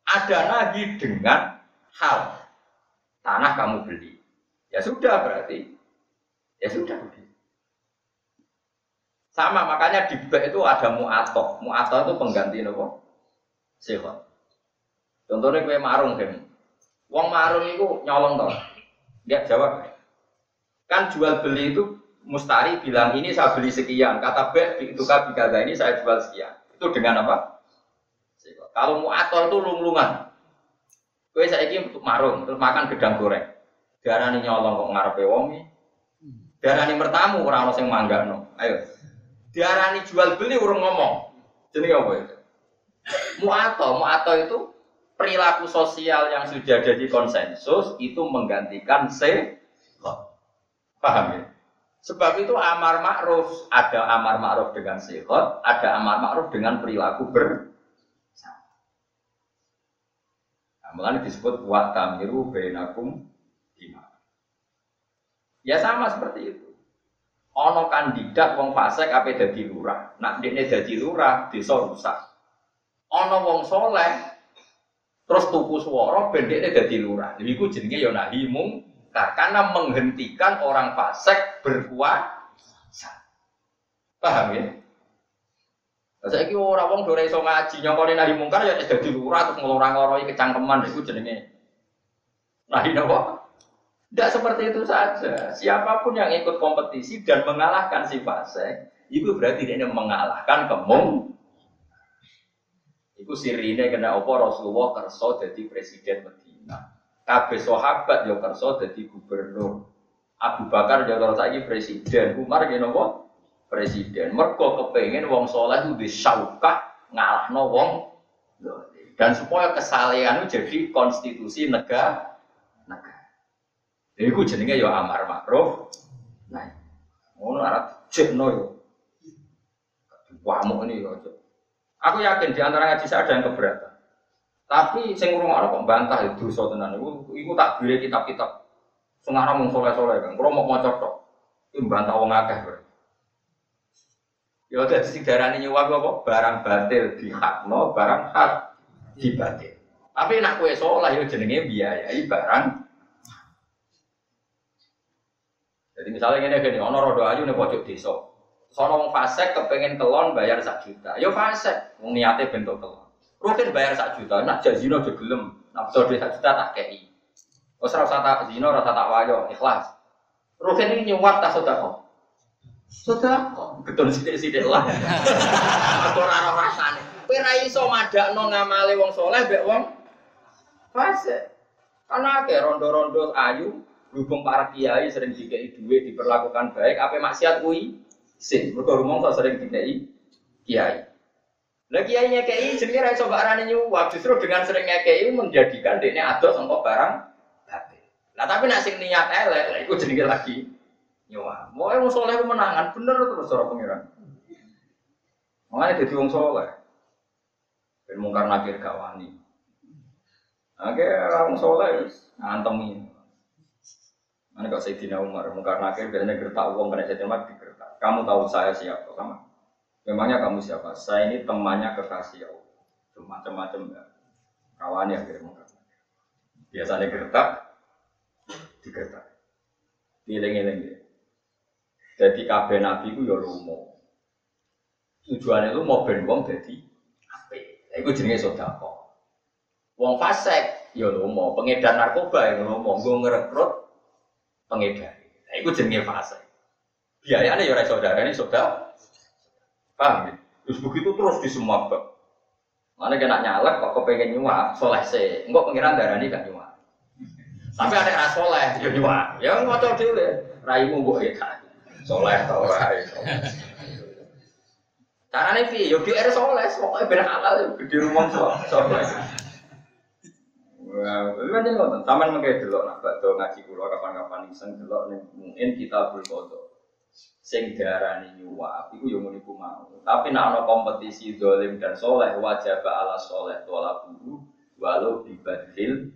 Ada nahi dengan hal tanah kamu beli. Ya sudah berarti Ya sudah Sama makanya di bek itu ada mu'atok. Mu'atok itu pengganti nopo sehat. Contohnya kue marung kan. Wong marung itu nyolong toh. Dia jawab. Kan jual beli itu mustari bilang ini saya beli sekian. Kata bek itu kan dikata ini saya jual sekian. Itu dengan apa? Kalau mu'atok itu lung-lungan. Kue saya untuk marung terus makan gedang goreng. Darah nyolong kok ngarepe wongi. Diarani bertamu orang orang yang no. Ayo. Diarani jual beli orang ngomong. Jadi apa itu? Muato, muato itu perilaku sosial yang sudah jadi konsensus itu menggantikan se Paham ya? Sebab itu amar ma'ruf, ada amar ma'ruf dengan sehat, ada amar ma'ruf dengan perilaku ber Nah, disebut wa tamiru bainakum Ya sama seperti itu. Ono kandidat wong fasik apa dadi lurah. Nak dekne dadi lurah, desa rusak. Ono wong soleh terus tuku swara ben dekne dadi lurah. Iku jenenge ya nahi karena menghentikan orang fasik berkuasa. Paham ya? Saya kira orang wong dore iso ngaji nyongkone nahi mungkar ya dadi lurah terus ngelorang-loroi kecangkeman iku jenenge nahi napa? Tidak seperti itu saja. Siapa pun yang ikut kompetisi dan mengalahkan si fase, itu berarti dia mengalahkan kemung. Itu sirine kena opo Rasulullah kerso jadi presiden Medina. Kabeh sahabat yo kerso jadi gubernur. Abu Bakar yo terus lagi presiden. Umar opo presiden. Mergo kepengen wong soleh itu disaukah ngalahno wong dan supaya itu jadi konstitusi negara Iku jenenge ya amar makruf. Nah, ngono arep jekno yo. Wamuk ini yo. Aku yakin di antara ngaji saya ada yang keberatan. Tapi sing ngrungokno kok bantah itu dosa tenan. Iku iku tak bire kitab-kitab. Sing arep mung soleh-soleh kan. Kulo mau maca tok. Iku bantah wong akeh. Ya udah sing darani nyuwak apa? Barang batil dihakno, barang hak dibatil. Tapi nak kue soleh yo jenenge biayai barang Jadi misalnya ini gini, ono rodo ayu nih pojok desa. Sono wong fasek kepengen telon bayar sak juta. Yo fasek, wong niate bentuk telon. Rutin bayar sak juta, nak jazino aja gelem. Nak betul sak juta tak kei. Wes ora usah tak zino, ora tak wayo, ikhlas. Rutin ini nyuwat tak sedekah. Sedekah, betul sithik-sithik lah. [LAUGHS] Aku ora ora rasane. Kowe ra iso madakno ngamale wong soleh mbek wong fasek. Karena akeh rondo-rondo ayu Berhubung para kiai sering dikai duit diperlakukan baik, apa maksiat kui? sin. Mergo rumangsa sering dikai kiai. Lah kiai nyekei jenenge ra iso mbak arani nyuwap, justru dengan sering nyekei menjadikan dekne adoh sangka barang batil. Nah tapi sing niat elek, lha iku jenenge lagi nyuwap. Mau wong saleh menangan bener terus ora pengiran. Makanya jadi wong saleh. Ben mungkar nakir. Oke, orang soleh ngantemi. Mana kok Sayyidina Umar, mungkar nakir biasanya gertak uang kena Sayyidina Umar digertak. Kamu tahu saya siapa? Sama. Memangnya kamu siapa? Saya ini temannya kekasih Allah. Macam-macam ya. Kawannya akhirnya mungkar. Biasanya gertak, digertak. Dileng-eleng ya. Jadi kabeh nabi ku ya lumo. Tujuannya lu mau ben jadi Iku jenenge sodako. Wong fasek, ya lomo, pengedar narkoba ya lomo, gue ngerekrut pengedar. Nah, iku jenenge fasek. Biayanya ya ora saudara ini saudara. Paham ya? Terus begitu terus di semua bab. Mana kena nyalek kok kepengen nyuap, soleh se. Enggak pengiran darah ini kan nyuap. Tapi ada yang soleh, ya nyuap. Ya ngotot dulu ya. Raimu mbok ya Soleh tau rai. Carane piye? Yo GR soleh, pokoke ben halal yo gede rumah soleh. Itu kan ngoten. Taman mengke delok nak bakdo ngaji kula kapan-kapan iseng delok ning mungkin kita berfoto. Sing diarani nyuwap iku yo ngono iku mau. Tapi nek ana kompetisi dolim dan soleh wajib ala soleh tola buru walau dibadil.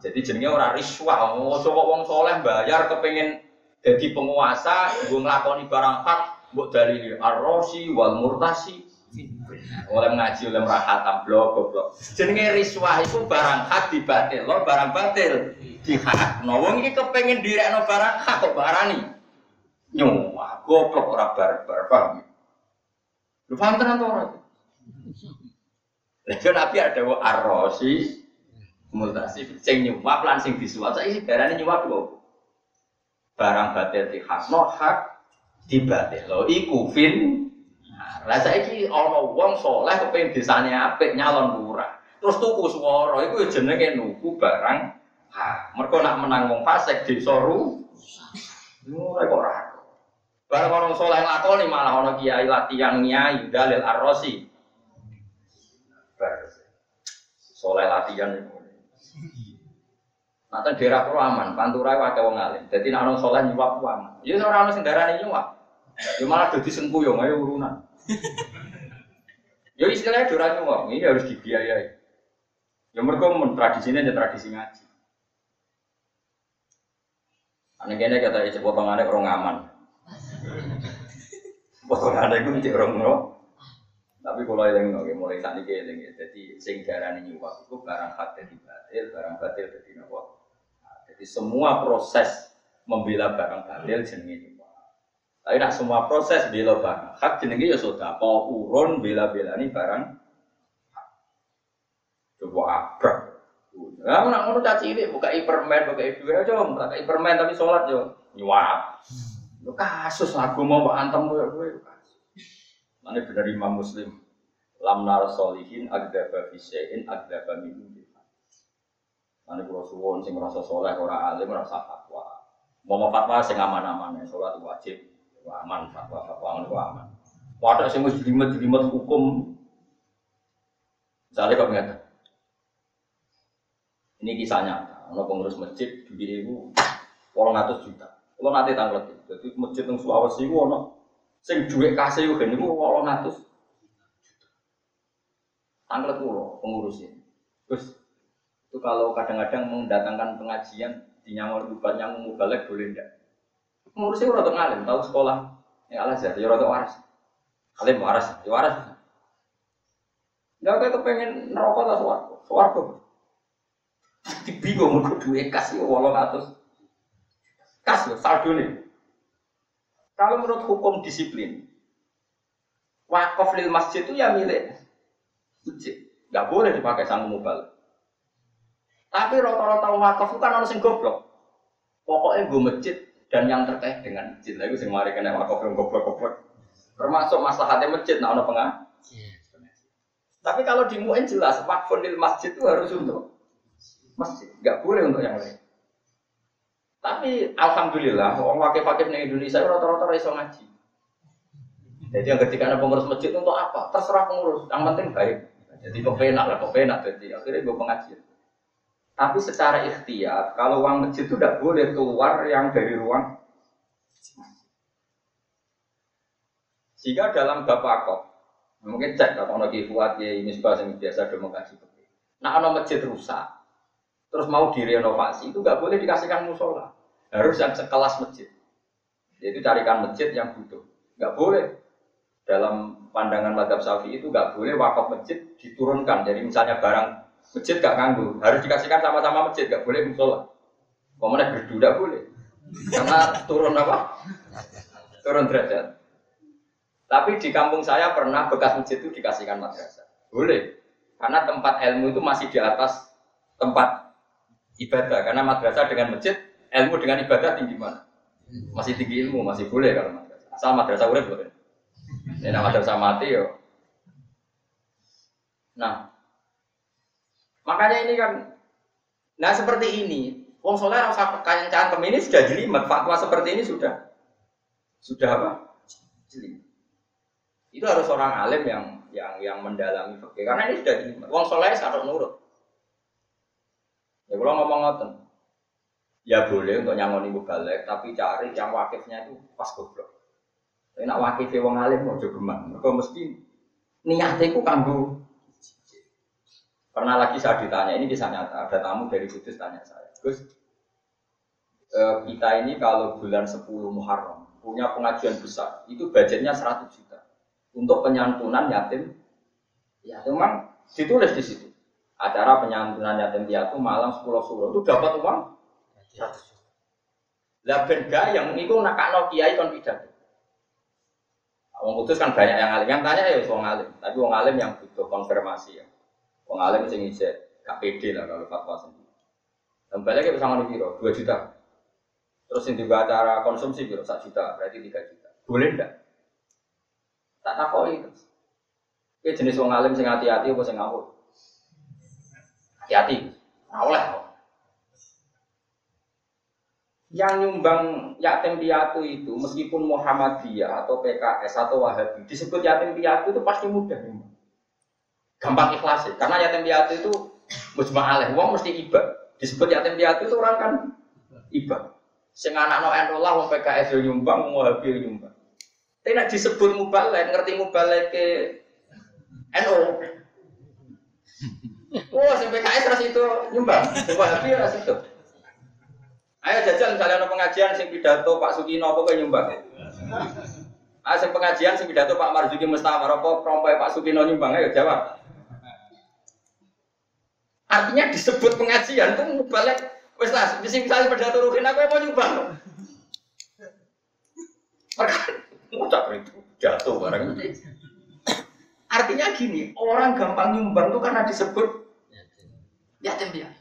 Jadi jenenge ora riswah, coba wong soleh bayar kepengin jadi penguasa, gue ngelakoni barang hak, Mbok dalili arrosi wal murtasi. Oleh ngaji oleh merahatam blok goblok. Jenenge riswah itu barang hak dibatil, lo barang batil di hak. No wong iki kepengin direkno barang hak kok barani. Nyuwah goblok ora barbar paham. Lu paham tenan ora? Lha Nabi ada wa arrosi multasi sing nyuwap lan sing disuwap saiki darane nyuwap lho. Barang batil di hak no hak dibatik lo iku fin lah saiki ana wong saleh kepengin desane apik nyalon lurah terus tuku swara iku ya jenenge nuku barang ha mergo nak menang wong fasik desa ru ora kok ora barang orang soleh lakoni malah ana kiai latihan nyai dalil arrosi soleh latihan itu Nanti daerah pro aman, pantura wae wong alim. Jadi nek ana saleh nyuwap aman. Ya ora ana sing darani nyuwap. Ya malah dadi sengkuyung ayo urunan. Ya istilahnya doran nyuwap, ini harus dibiayai. Ya mereka tradisinya ya tradisi ngaji. Aneh kene kata isi potongannya orang aman. Potongannya itu cek orang no. Tapi kalau yang no, mulai saat ini yang jadi sing darani nyuwap itu barang hak jadi batil, barang batil jadi nopo. Jadi semua proses membela barang batil jenenge tapi nak semua proses bela barang hak jenenge ya sudah kau urun bela-bela ini barang coba abrak. Nah, nak ngono caci ini buka hipermen, buka ibu ya coba buka hipermen tapi sholat yo nyuap. Lu kasus aku mau mbak antem gue gue kasus. Mana benar Imam Muslim. Lam nar solihin agdaba fisein agdaba minum Mana kalau suwon sing merasa soleh orang alim merasa fatwa. Mau fatwa sing aman-aman ya sholat wajib aman fatwa fatwa itu aman. Wadah sih mesti jelimet jelimet hukum misalnya kau mengatakan ini kisahnya ono pengurus masjid ibu orang atas juta. Kalau nanti tanggal jadi masjid yang Sulawesi itu ono sing duit kasih itu kan itu orang atas tanggal pulau pengurusnya terus itu kalau kadang-kadang mendatangkan pengajian di nyamar bukan yang balik boleh enggak Ngurusnya rada ngalim, tahu sekolah. Ya Allah ya rada waras. Alim waras, ya waras. Enggak kayak kepengen neraka atau suwargo, suwargo. Bingung mergo duwe kas yo 800. Kas lho saldo nih. Kalau menurut hukum disiplin, wakaf lil masjid itu ya milik masjid. Gak boleh dipakai sang mubal. Tapi rata-rata wakaf itu kan orang sing goblok. Pokoknya gue masjid dan yang terkait dengan masjid lagi sing mari kena wakaf yang goblok-goblok termasuk maslahatnya masjid nah ono pengah iya. tapi kalau di muin jelas wakfun di masjid itu harus untuk masjid nggak boleh untuk yang lain tapi alhamdulillah orang wakil wakil di Indonesia rata-rata iso ngaji Jadi yang ketika ada pengurus masjid untuk apa? Terserah pengurus, yang penting baik. Jadi kepenak lah, kepenak. Jadi akhirnya gue pengajian. Tapi secara ikhtiar, kalau uang masjid itu tidak boleh keluar yang dari ruang. Jika dalam bapak kok, mungkin cek kalau ono kifuat ya ini suka yang biasa demo kaji Nah ono masjid rusak, terus mau direnovasi itu nggak boleh dikasihkan musola, harus yang sekelas masjid. Jadi carikan masjid yang butuh, nggak boleh. Dalam pandangan madhab syafi'i itu nggak boleh wakaf masjid diturunkan. Jadi misalnya barang masjid gak nganggu, harus dikasihkan sama-sama masjid, gak boleh musola. Pemenang berdu gak boleh, karena turun apa? Turun derajat. Tapi di kampung saya pernah bekas masjid itu dikasihkan madrasah. Boleh. Karena tempat ilmu itu masih di atas tempat ibadah. Karena madrasah dengan masjid, ilmu dengan ibadah tinggi mana? Masih tinggi ilmu, masih boleh kalau madrasah. Asal madrasah boleh boleh. Ini madrasah mati yo. Nah, makanya ini kan, nah seperti ini, Wong Soleh rasa kekancan ini sudah jelimet, fatwa seperti ini sudah, sudah apa? Jelimet. Itu harus orang alim yang yang yang mendalami fikih. Karena ini sudah di wong soleh sarok nurut. Ya kalau ngomong ngoten. Ya boleh untuk nyangon ibu balik, tapi cari yang wakifnya itu pas goblok. Tapi nak wakifnya wong alim mau coba gemak. Mereka mesti niatnya itu kanggo Pernah lagi saya ditanya, ini bisa nyata, ada tamu dari Kudus tanya saya, Gus, eh, kita ini kalau bulan 10 Muharram punya pengajian besar, itu budgetnya 100 juta. Untuk penyantunan yatim ya memang ditulis di situ. Acara penyantunan yatim piatu malam 10 suruh itu dapat uang 100 lah benda yang itu nakak kiai kon pidato. Wong kudus kan banyak yang alim, yang tanya ya wong alim, tapi wong alim yang butuh konfirmasi ya. Wong alim sing ijek KPD lah kalau fatwa sendiri. Balik bisa ngomong biro, 2 juta. Terus yang juga acara konsumsi biro 1 juta, berarti 3 juta. Boleh enggak? Tak takoi itu. Ini jenis wong alim sing hati-hati apa sing ngawur? Hati-hati. Ora oleh. Yang nyumbang yatim piatu itu meskipun Muhammadiyah atau PKS atau Wahabi disebut yatim piatu itu pasti mudah nyumbang. Gampang ikhlas ya. Karena yatim piatu itu mujma aleh, wong mesti iba. Disebut yatim piatu itu orang kan iba. Sing anak no lah wong PKS yo nyumbang, wong Wahabi yo nyumbang. Tapi nak disebut mubalek, ngerti mubalek ke NO. Wah, sampai KS ras itu nyumbang, habis ras itu. Ayo jajal misalnya ada pengajian sing pidato Pak Sukino apa kayak nyumbang. Ah, sing pengajian sing pidato Pak Marzuki Mustafar apa prompai Pak Sukino nyumbang ayo jawab. Artinya disebut pengajian tuh mubalek wes lah, misalnya pidato Ruhin aku mau nyumbang. Perkara Ucap itu jatuh barang. Artinya gini, orang gampang nyumbang itu karena disebut yatim piatu.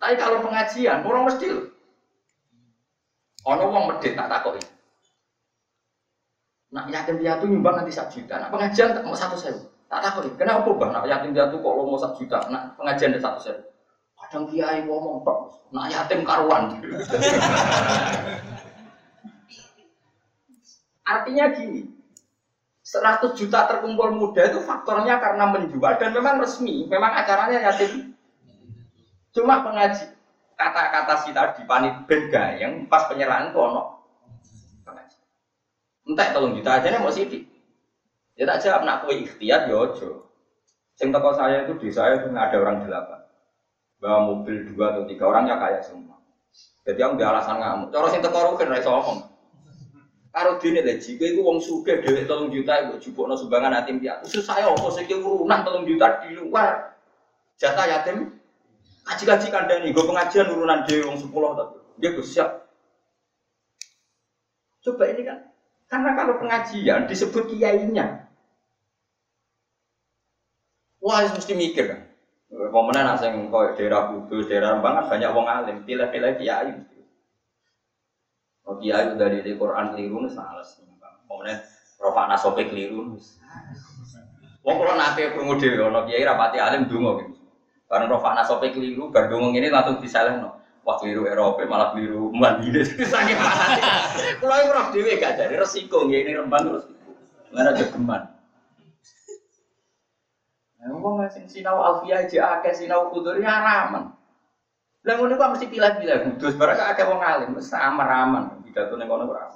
Tapi kalau pengajian, orang mesti ono wong medit tak takoi. Nak yatim piatu nyumbang nanti satu juta, nak pengajian tak mau satu sewu. Tak takoi, kenapa bang? Nak yatim piatu kok lo mau satu juta, nak pengajian ada satu sewu. Kadang kiai ngomong tok, nak yatim karuan. [LAUGHS] Artinya gini, 100 juta terkumpul muda itu faktornya karena menjual dan memang resmi, memang acaranya yatim. Cuma pengaji kata-kata si tadi panit ben yang pas penyerahan itu ono pengaji. Entah tolong juta aja nih mau sidik. Ya tak jawab nak kue ikhtiar ya ojo. Sing toko saya itu di saya itu ada orang delapan. Bawa mobil dua atau tiga orangnya kaya semua. Jadi yang di alasan ngamuk. Cara sing teko rugen ra iso ngomong. Karo dene lho jika iku wong sugih dhewe 3 juta iku jupukno sumbangan yatim piatu. Khusus saya apa sing urunan 3 juta di luar jatah yatim. Kaji-kaji kandani, gue pengajian urunan dhewe wong 10 tapi dia gue siap. Coba ini kan karena kalau pengajian disebut kiainya. Wah, mesti mikir kan. Pemenang nasi kau daerah Kudus, daerah Rembang kan banyak wong alim, pilih-pilih kiai. Oh kiai itu dari Quran keliru nih sih. Kemudian Rafa Nasope keliru. Wong kalau nanti perlu dewi, ono kiai rapati alim dungo gitu. Karena Rafa Nasope keliru, bar dungo ini langsung disaleh no. Wah keliru Eropa malah keliru mandiri. [LAUGHS] Sakit banget. Kalau yang roh dewi gak jadi resiko, ini rembang terus. Mana geman. Nah, ngomong sing sinau alfiah aja akeh sinau kudur ya ramen. Lah ngono kok mesti pilih-pilih kudus barang akeh wong alim mesti aman-aman pidato ning kono ora.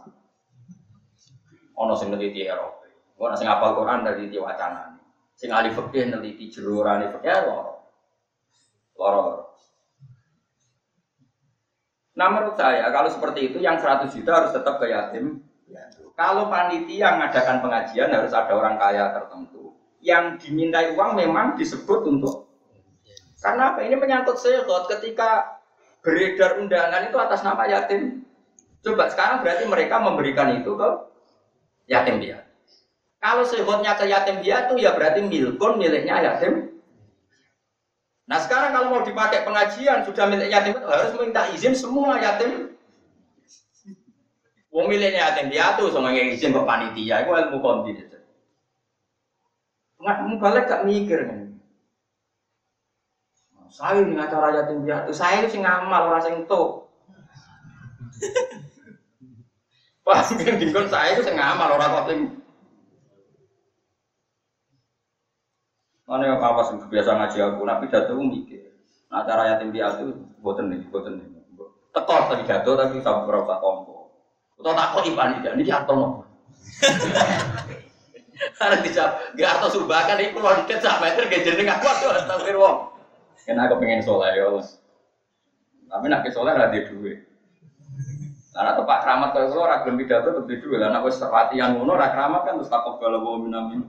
Ono sing neliti Eropa. Ono sing hafal Quran dari di wacana. Sing ahli fikih neliti jerurane fikih ya loro. Loro. Nah menurut saya kalau seperti itu yang 100 juta harus tetap ke yatim. Kalau panitia mengadakan pengajian harus ada orang kaya tertentu yang dimintai uang memang disebut untuk karena apa? Ini menyangkut sehot ketika beredar undangan itu atas nama yatim. Coba sekarang berarti mereka memberikan itu ke yatim dia. Kalau sehotnya ke yatim dia itu ya berarti milkun miliknya yatim. Nah sekarang kalau mau dipakai pengajian sudah milik yatim harus minta izin semua yatim. Wong miliknya yatim piatu sama yang izin ke panitia, itu ilmu konti. Nggak balik gak mikir kan? Saya ini acara yatim piatu, saya itu sing ngamal orang sing tuh. [LAUGHS] Pas dingkon saya itu sing ngamal orang kok sing Mana yang apa sih biasa ngaji aku, nabi jatuh mikir. Nah cara yatim piatu, boten nih, boten nih. Tekor tadi jatuh tapi sampai berapa tompo. Atau tak kok iban ini, ini nopo. [LAUGHS] Karena dijawab, gak atau subakan itu deket sak meter gak jeneng aku tuh astagfir wong. Karena aku pengen soleh ya Tapi nak soleh ada duit. Karena tempat keramat kalau kalau ragam pidato lebih dulu, karena aku latihan ngono rak keramat kan terus takut kalau bawa minamin.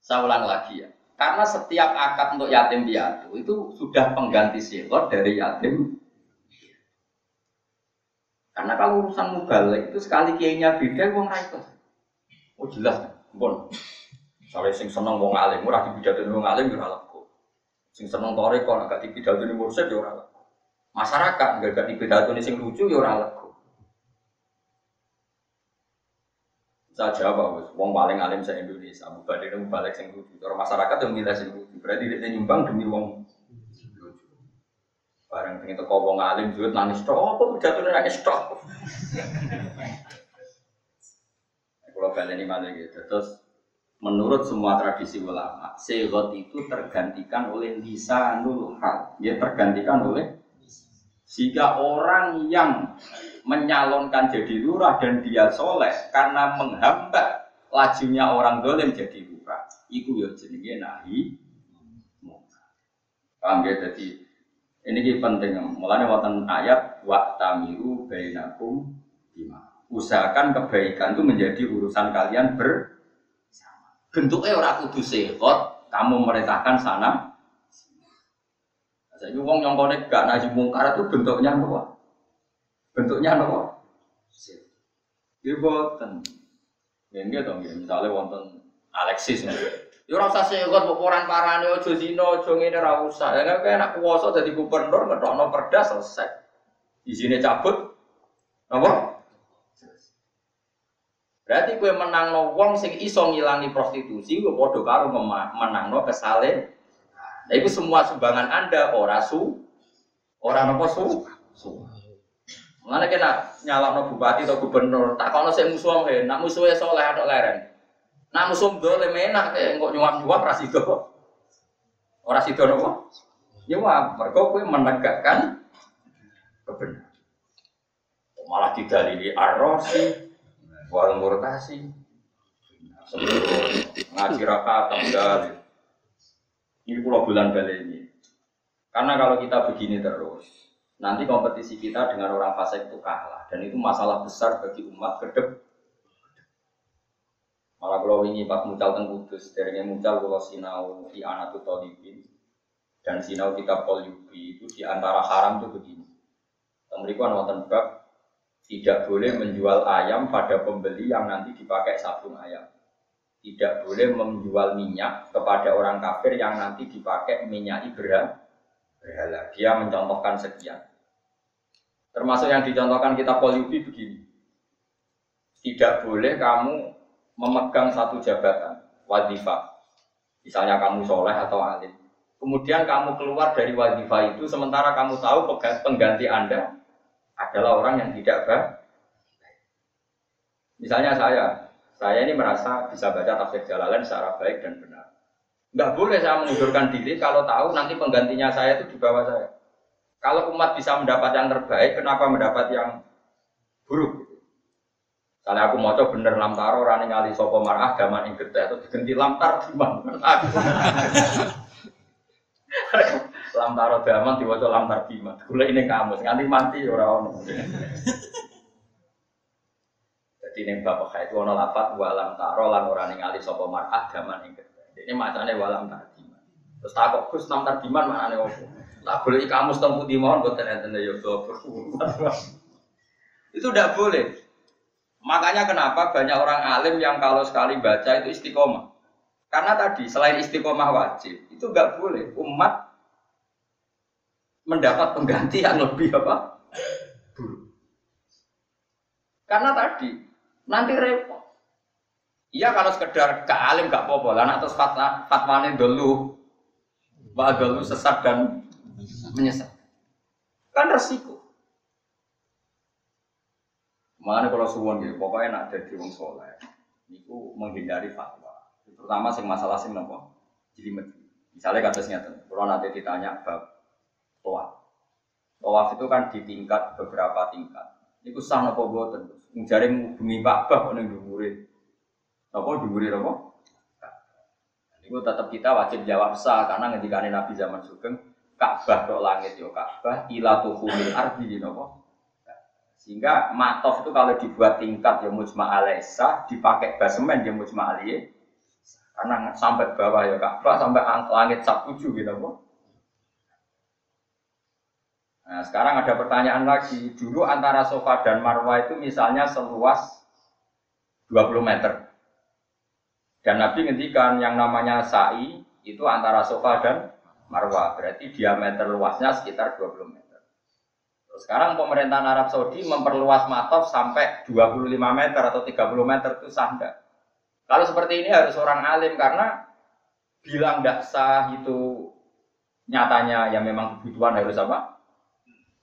Saya ulang lagi ya, karena setiap akad untuk yatim piatu itu sudah pengganti silot dari yatim karena kalau urusan mubalik itu sekali kiainya beda, wong ra itu. Oh jelas, bon. Soalnya sing seneng wong alim, murah di pidato wong alim yo ora Sing seneng tore kok agak di pidato ning mursyid yo ora Masyarakat gak gak di pidato sing lucu yo ora lego. Saya jawab, wong paling alim se Indonesia, mubalik balik sing lucu. Orang masyarakat yang milih sing lucu, berarti dia nyumbang demi wong Bareng pengen teko wong alim duit nangis tok, apa pidatonya nangis tok. Kalau ini malah gitu, terus menurut semua tradisi ulama, segot itu tergantikan oleh lisanul hal, dia tergantikan oleh sehingga orang yang menyalonkan jadi lurah dan dia soleh karena menghambat lajunya orang dolim jadi lurah, itu ya jenenge nahi. Paham ya? Jadi ini penting. Mulanya wonten ayat wa tamiru bainakum bima. Usahakan kebaikan itu menjadi urusan kalian bersama. Bentuknya orang kudu sekot, kamu merintahkan sana. Saya wong yang konek gak naji mungkar itu bentuknya apa? Bentuknya apa? Ini boten. Ini dong, misalnya wonten Alexis Ya ora usah sekot kok orang parane aja zina, aja ngene ora usah. Ya kan enak kuwasa dadi gubernur ngetokno perda selesai. Izine cabut. Apa? Berarti kue menangno wong sing iso ngilangi prostitusi kue padha karo menangno kesale. Nah, itu semua sumbangan Anda ora su ora napa su. su. Mana kena nyalakno bupati atau gubernur, tak kono sing musuh nak musuhnya soleh atau leren. Nah musuh dole menak kayak kok nyuap nyuap rasido. Orang sido nopo? Nyuap. Mereka kue menegakkan kebenaran. Malah didalili arrosi, wal murtasi. ngaji rakaat dalil. Ini pulau bulan kali ini. Karena kalau kita begini terus, nanti kompetisi kita dengan orang fasik itu kalah dan itu masalah besar bagi umat ke depan Malah kalau ini pas mucal teng kudus, dari mucal kalau sinau di anak dan sinau kita polyubi itu di antara haram itu begini. Mereka nonton bab tidak boleh menjual ayam pada pembeli yang nanti dipakai sabung ayam. Tidak boleh menjual minyak kepada orang kafir yang nanti dipakai minyak ibra berhala. Dia mencontohkan sekian. Termasuk yang dicontohkan kita polyubi begini. Tidak boleh kamu memegang satu jabatan wadifah misalnya kamu soleh atau alim kemudian kamu keluar dari wadifah itu sementara kamu tahu pengganti anda adalah orang yang tidak baik misalnya saya saya ini merasa bisa baca tafsir Jalalain secara baik dan benar. Nggak boleh saya mengundurkan diri kalau tahu nanti penggantinya saya itu di bawah saya. Kalau umat bisa mendapat yang terbaik, kenapa mendapat yang buruk? Kalau aku mau coba bener lamtaro rani ngali sopo marah gaman ing itu diganti lamtar di mana? [LAUGHS] lamtaro gaman diwaca lamtar bima. Gula ini kamu, nganti mati orang orang. Jadi ini bapak itu ono lapat walam taro lan ora ningali sapa mar'ah gaman ing. Ini macane walam tardiman. Terus takok Gus nam tardiman maknane opo? Lah boleh kamu setemu di mohon boten enten ya Itu tidak boleh. Makanya kenapa banyak orang alim yang kalau sekali baca itu istiqomah. Karena tadi selain istiqomah wajib, itu nggak boleh umat mendapat pengganti yang lebih apa? Buruk. Karena tadi nanti repot. Iya kalau sekedar ke alim gak apa-apa, lah terus fatwa fatwane dulu, dulu sesat dan menyesat. Kan resiko. Mana kalau suwon gitu, pokoknya nak jadi wong soleh, itu menghindari fatwa. Terutama sing masalah sing nopo, jadi Misalnya kasusnya tuh, kalau nanti ditanya bab toa, toa itu kan di tingkat beberapa tingkat. Itu sah nopo boten, mencari bumi Ka'bah ning. Nopo dhuwure nopo? Itu tetap kita wajib jawab sah karena ngendikane Nabi zaman Sugeng Ka'bah tok langit yo Ka'bah ila tuhumil ardi nopo sehingga matof itu kalau dibuat tingkat ya mujma alaisa, dipakai basemen ya mujma aliyah. Karena sampai bawah ya Ka'bah, sampai langit sak tujuh gitu kok. Nah, sekarang ada pertanyaan lagi. Dulu antara sofa dan marwah itu misalnya seluas 20 meter. Dan Nabi ngendikan yang namanya sa'i itu antara sofa dan marwah. Berarti diameter luasnya sekitar 20 meter. Sekarang pemerintahan Arab Saudi memperluas matof sampai 25 meter atau 30 meter itu sah? Kalau seperti ini harus orang alim karena bilang tidak sah itu nyatanya ya memang kebutuhan harus apa?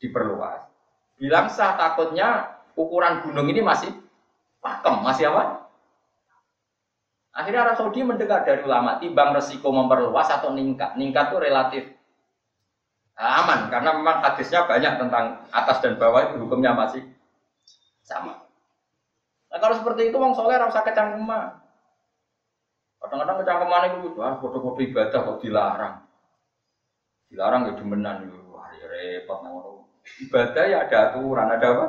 Diperluas. Bilang sah takutnya ukuran gunung ini masih pakem, masih apa? Akhirnya Arab Saudi mendengar dari ulama, timbang resiko memperluas atau ningkat. Ningkat itu relatif aman karena memang hadisnya banyak tentang atas dan bawah itu hukumnya masih sama. Nah kalau seperti itu wong soleh rasa kecangkeman. Kadang-kadang kecangkeman itu wah foto-foto ibadah kok dilarang. Dilarang ya demenan ya repot nah, Ibadah ya ada aturan, ada apa?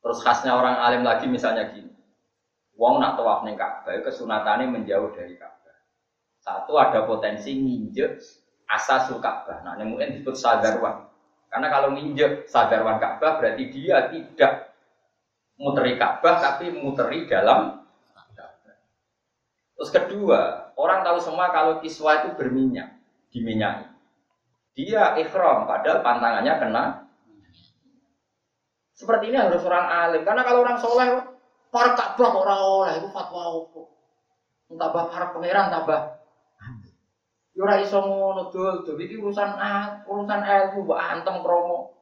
Terus khasnya orang alim lagi misalnya gini. Wong nak tawaf ning Ka'bah kesunatannya menjauh dari Ka'bah. Satu ada potensi nginjek asasul Ka'bah. Nah, ini mungkin disebut sadarwan. Karena kalau nginjek sadarwan Ka'bah berarti dia tidak muteri Ka'bah tapi muteri dalam Terus kedua, orang tahu semua kalau kiswa itu berminyak, diminyaki. Dia ikhram padahal pantangannya kena. Seperti ini harus orang alim. Karena kalau orang soleh, para Ka'bah orang oleh itu fatwa apa? Tambah para pangeran tambah Yo ora iso ngono dul, dul iki urusan ah, urusan ilmu mbok antem kromo.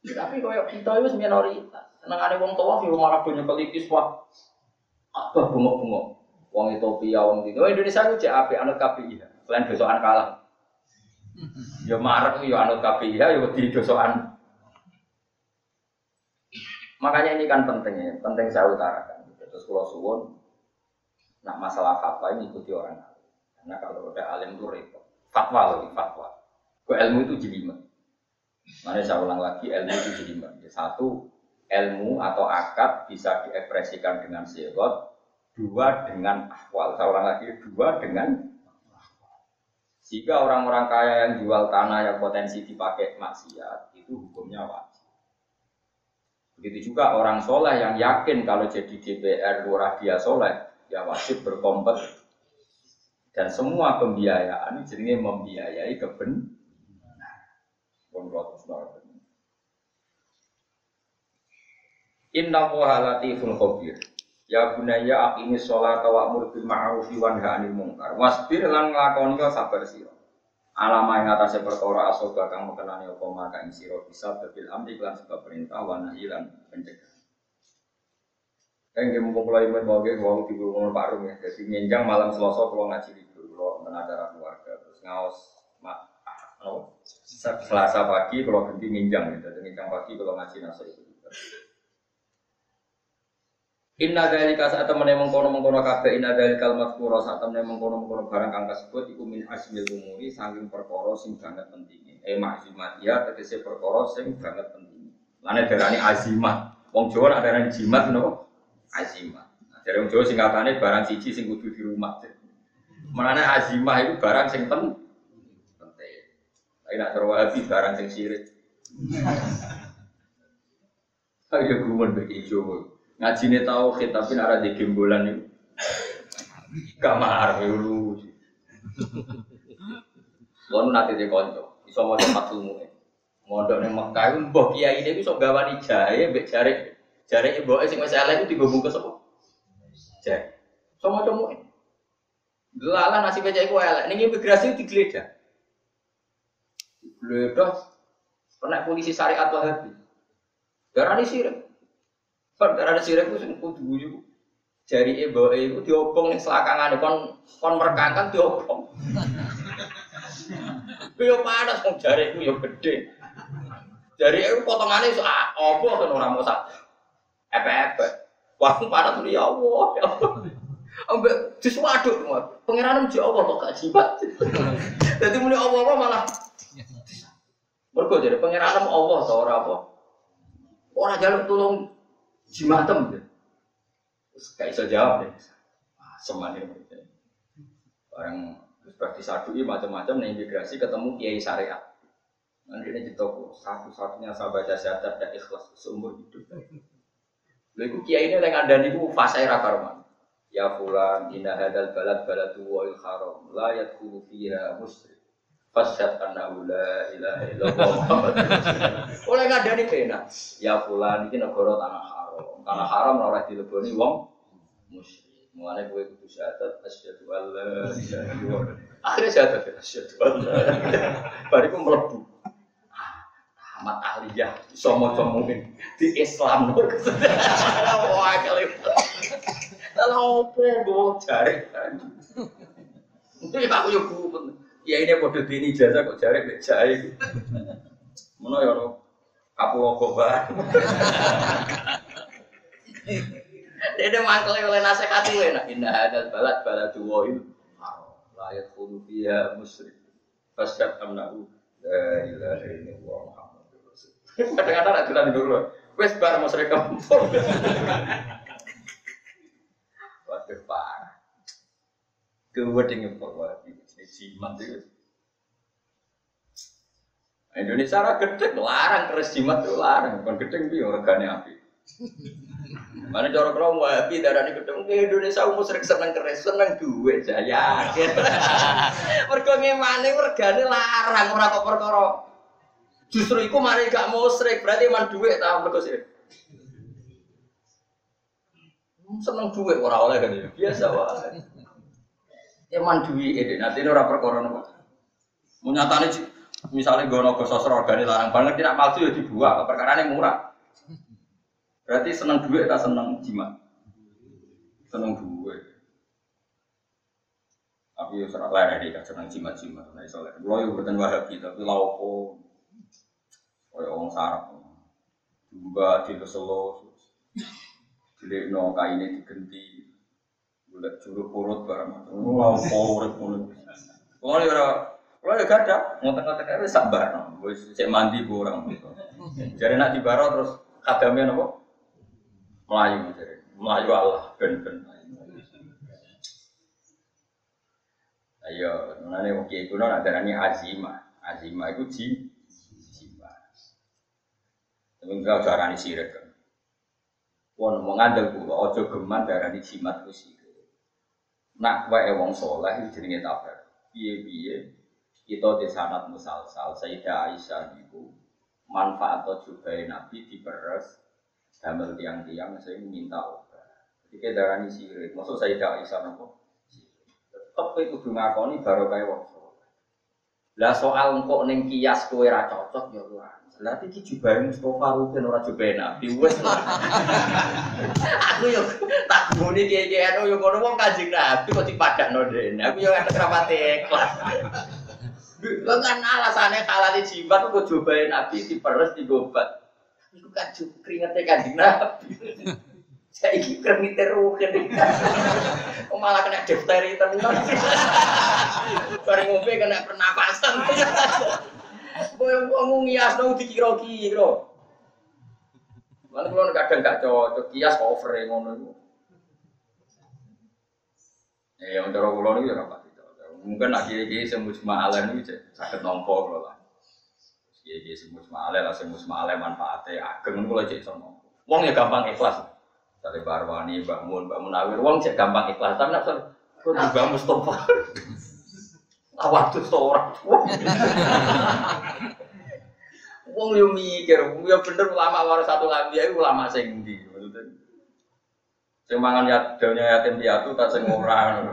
Tapi koyo kita itu minoritas. Senengane wong tua yo malah banyak kelikis wah. Apa bungok-bungok. Wong Ethiopia, wong di Indonesia ku cek apik anut KPI. Selain dosokan kalah. Yo marek yo anut KPI, yo di dosokan. Makanya ini kan penting ya, penting saya utarakan. Terus kalau suwon, nak masalah apa ini ikuti orang karena kalau udah alim itu repot. Fatwa lagi fatwa. Ke ilmu itu jelimet. Mana saya ulang lagi ilmu itu jelimet. Ya, satu ilmu atau akad bisa diekspresikan dengan sirot. Dua dengan ahwal. Saya ulang lagi dua dengan jika orang-orang kaya yang jual tanah yang potensi dipakai maksiat, itu hukumnya wajib. Begitu juga orang soleh yang yakin kalau jadi DPR lurah dia soleh, ya wajib berkompet dan semua pembiayaan jenenge membiayai keben. Inna wa latiful khabir. Ya bunaya aqimi sholat wa amur bil ma'ruf wa nahi 'anil munkar. Wasbir lan nglakoni sabar sira. Alama yang atasnya perkara asoba kang mekenani apa maka ing sira bisa bil amri lan sebab perintah wa nahi lan pencegah. Kan nggih mumpung kula imen mau wong diwong Pak Rum ya. Jadi nyenjang malam Selasa kula ngaji libur kula wonten acara keluarga terus ngaos mak? Selasa pagi kalau ganti nginjang. Jadi nginjang pagi kalau ngaji nasa itu. Inna dari saat temen mengkono mengkono kafe inna dari kalimat kuro saat temen mengkono mengkono barang kang kasebut iku min asmil umuri saking perkara sing banget penting. Eh maksimat ya tegese perkara sing banget penting. Lane darani azimat. Wong Jawa nak darani jimat no azimat. Nah, dari wong Jawa singkatane barang siji sing kudu di rumah. Menane azimah itu barang sing penting. Penting. Tapi nak cara barang sing sirik. [LAUGHS] Ayo gumun bagi Jawa. Ngaji ini tahu tapi nara di gembolan itu. Kamar lu. Lalu nanti di konco, iso ilmu Mondok ning Mekah iku mbah kiai ini iso gawani jahe mbek jare jare ibu sing wis elek iku digo bungkus apa? Jahe. So maca. Lala nasi becak iku elek ning imigrasi digeledah. Digeledah kena polisi syariat Wahabi. Darani sirik. Kan darani sirik ku sing kudu guyu. Jari ibu itu diobong ning selakangane kon kon merekangkan diobong. [LAUGHS] Yo panas wong jari ku yo gede. Dari itu potongannya itu ah, apa kan orang mau sak. Epe-epe. Wah, panas ya Allah, ya Allah. Ambek disuaduk semua. Pangeran mesti Allah kok gak jibat. Jadi [LAUGHS] muni Allah malah [LAUGHS] Mergo jadi pangeran Allah to ora apa. Ora jaluk tulung jimatem. Terus gak iso jawab deh. Ah, semane Barang terus berarti sadui macam-macam nih imigrasi ketemu kiai syariat. Nanti ini di toko satu-satunya saya baca syahadat dan ikhlas seumur hidup. Lalu kiai ini yang ada nih fase rakarman. Ya fulan inna hadal balad baladu wa haram la yadkhulu fiha musrik. Fasyad annahu la ilaha illallah Oleh ngadani pena. Ya fulan ini negara tanah Tanah haram ora dileboni wong musyrik. Mulane kowe kudu syahadat asyhadu an la syahadat asyhadu Bariku mlebu. Ahmad iso maca di Islam. Wah, kali. Opo jare. Aku. Ya ini dini jasa kok kapulo Dede mangkel oleh nasihat itu enak. Indah ada balat balat dua itu. Layat kudu dia musyrik. Fasyad amnahu. La ilaha illallah Kadang-kadang ada jalan dulu. Wes bar mau sering kampung. Waduh parah. Keweding bahwa ini jimat itu. Indonesia ra gede larang keris jimat larang, bukan gede piye regane api. Mana cara kalau mau api darah di gedung Indonesia umum sering seneng keris seneng duit jaya. [LAUGHS] Mergo ngemane regane larang ora kok perkara Justru itu mari gak musrik, berarti man duit tahu mereka sih. Seneng duit orang oleh kan ya, biasa wae. Ya man duit ini, nanti orang perkara nopo. Menyatane misalnya gue nopo sosro organik larang banget tidak palsu ya dibuat, perkara ini murah. Berarti seneng duit tak seneng jimat. Seneng duit. Tapi ya serak lain ya, seneng jimat-jimat. Nah, isolasi. Gue yang bertanya wahabi, tapi laupo Kaya orang sarap. Juga di Solo. Jadi no kainnya digenti. Bulat curug purut barang. Wow, urip ngono. Kalau ya kalau ya gak ada, ngotek-ngotek aja sabar, wis cek mandi kurang. Jadi nak di baro terus kadamnya nopo melayu, jadi melayu Allah ben-ben. Ayo, nanti oke kuno ada nani azimah, azimah itu ji, tapi enggak darani sirik kan. Wong mengandel kula aja geman darani jimat ku sirik. Nak wae wong saleh jenenge tabar. Piye-piye kita di sanat musalsal Sayyidah Aisyah niku manfaat juga Nabi diperes damel tiang-tiang saya minta obat. Jadi kita darani sirik. Maksud Sayyidah Aisyah nopo? Tetep kudu ngakoni baru kayak wong saleh. Lah soal engkok ning kias kowe ra cocok ya ora. Berarti ki jubahe Mustofa Rukin ora jubahe Nabi wis. [LAUGHS] Aku yo tak guni kiye-kiye anu yo ngono wong Kanjeng Nabi kok dipadakno dene. Aku yo ngerti rapate ikhlas. [LAUGHS] Lha kan alasane halal jimat kok jubahe Nabi diperes digobat. Iku kan keringetnya Kanjeng Nabi. [LAUGHS] Saiki kremite Rukin. Kok malah kena difteri tenan. Bareng ngombe kena pernapasan. Kowe wong ngiasno dikira-kira. Mana kalau kadang gak cocok kias cover yang ngono itu. Ya yang cara kulo itu ya apa Mungkin nak kiai kiai semut semalen itu sakit nompo kalau lah. Kiai kiai semut semalen lah semut semalen manfaatnya ageng kulo cek sama. Wong ya gampang ikhlas. Dari Barwani, bangun, bangun awir, wong cek gampang ikhlas. Tapi nak kok juga Mustafa. Awak tuh seorang. Wong yo mikir, yo bener ulama waris satu lagi ya ulama sing ndi. Sing mangan ya daunnya yatim piatu tak sing ora.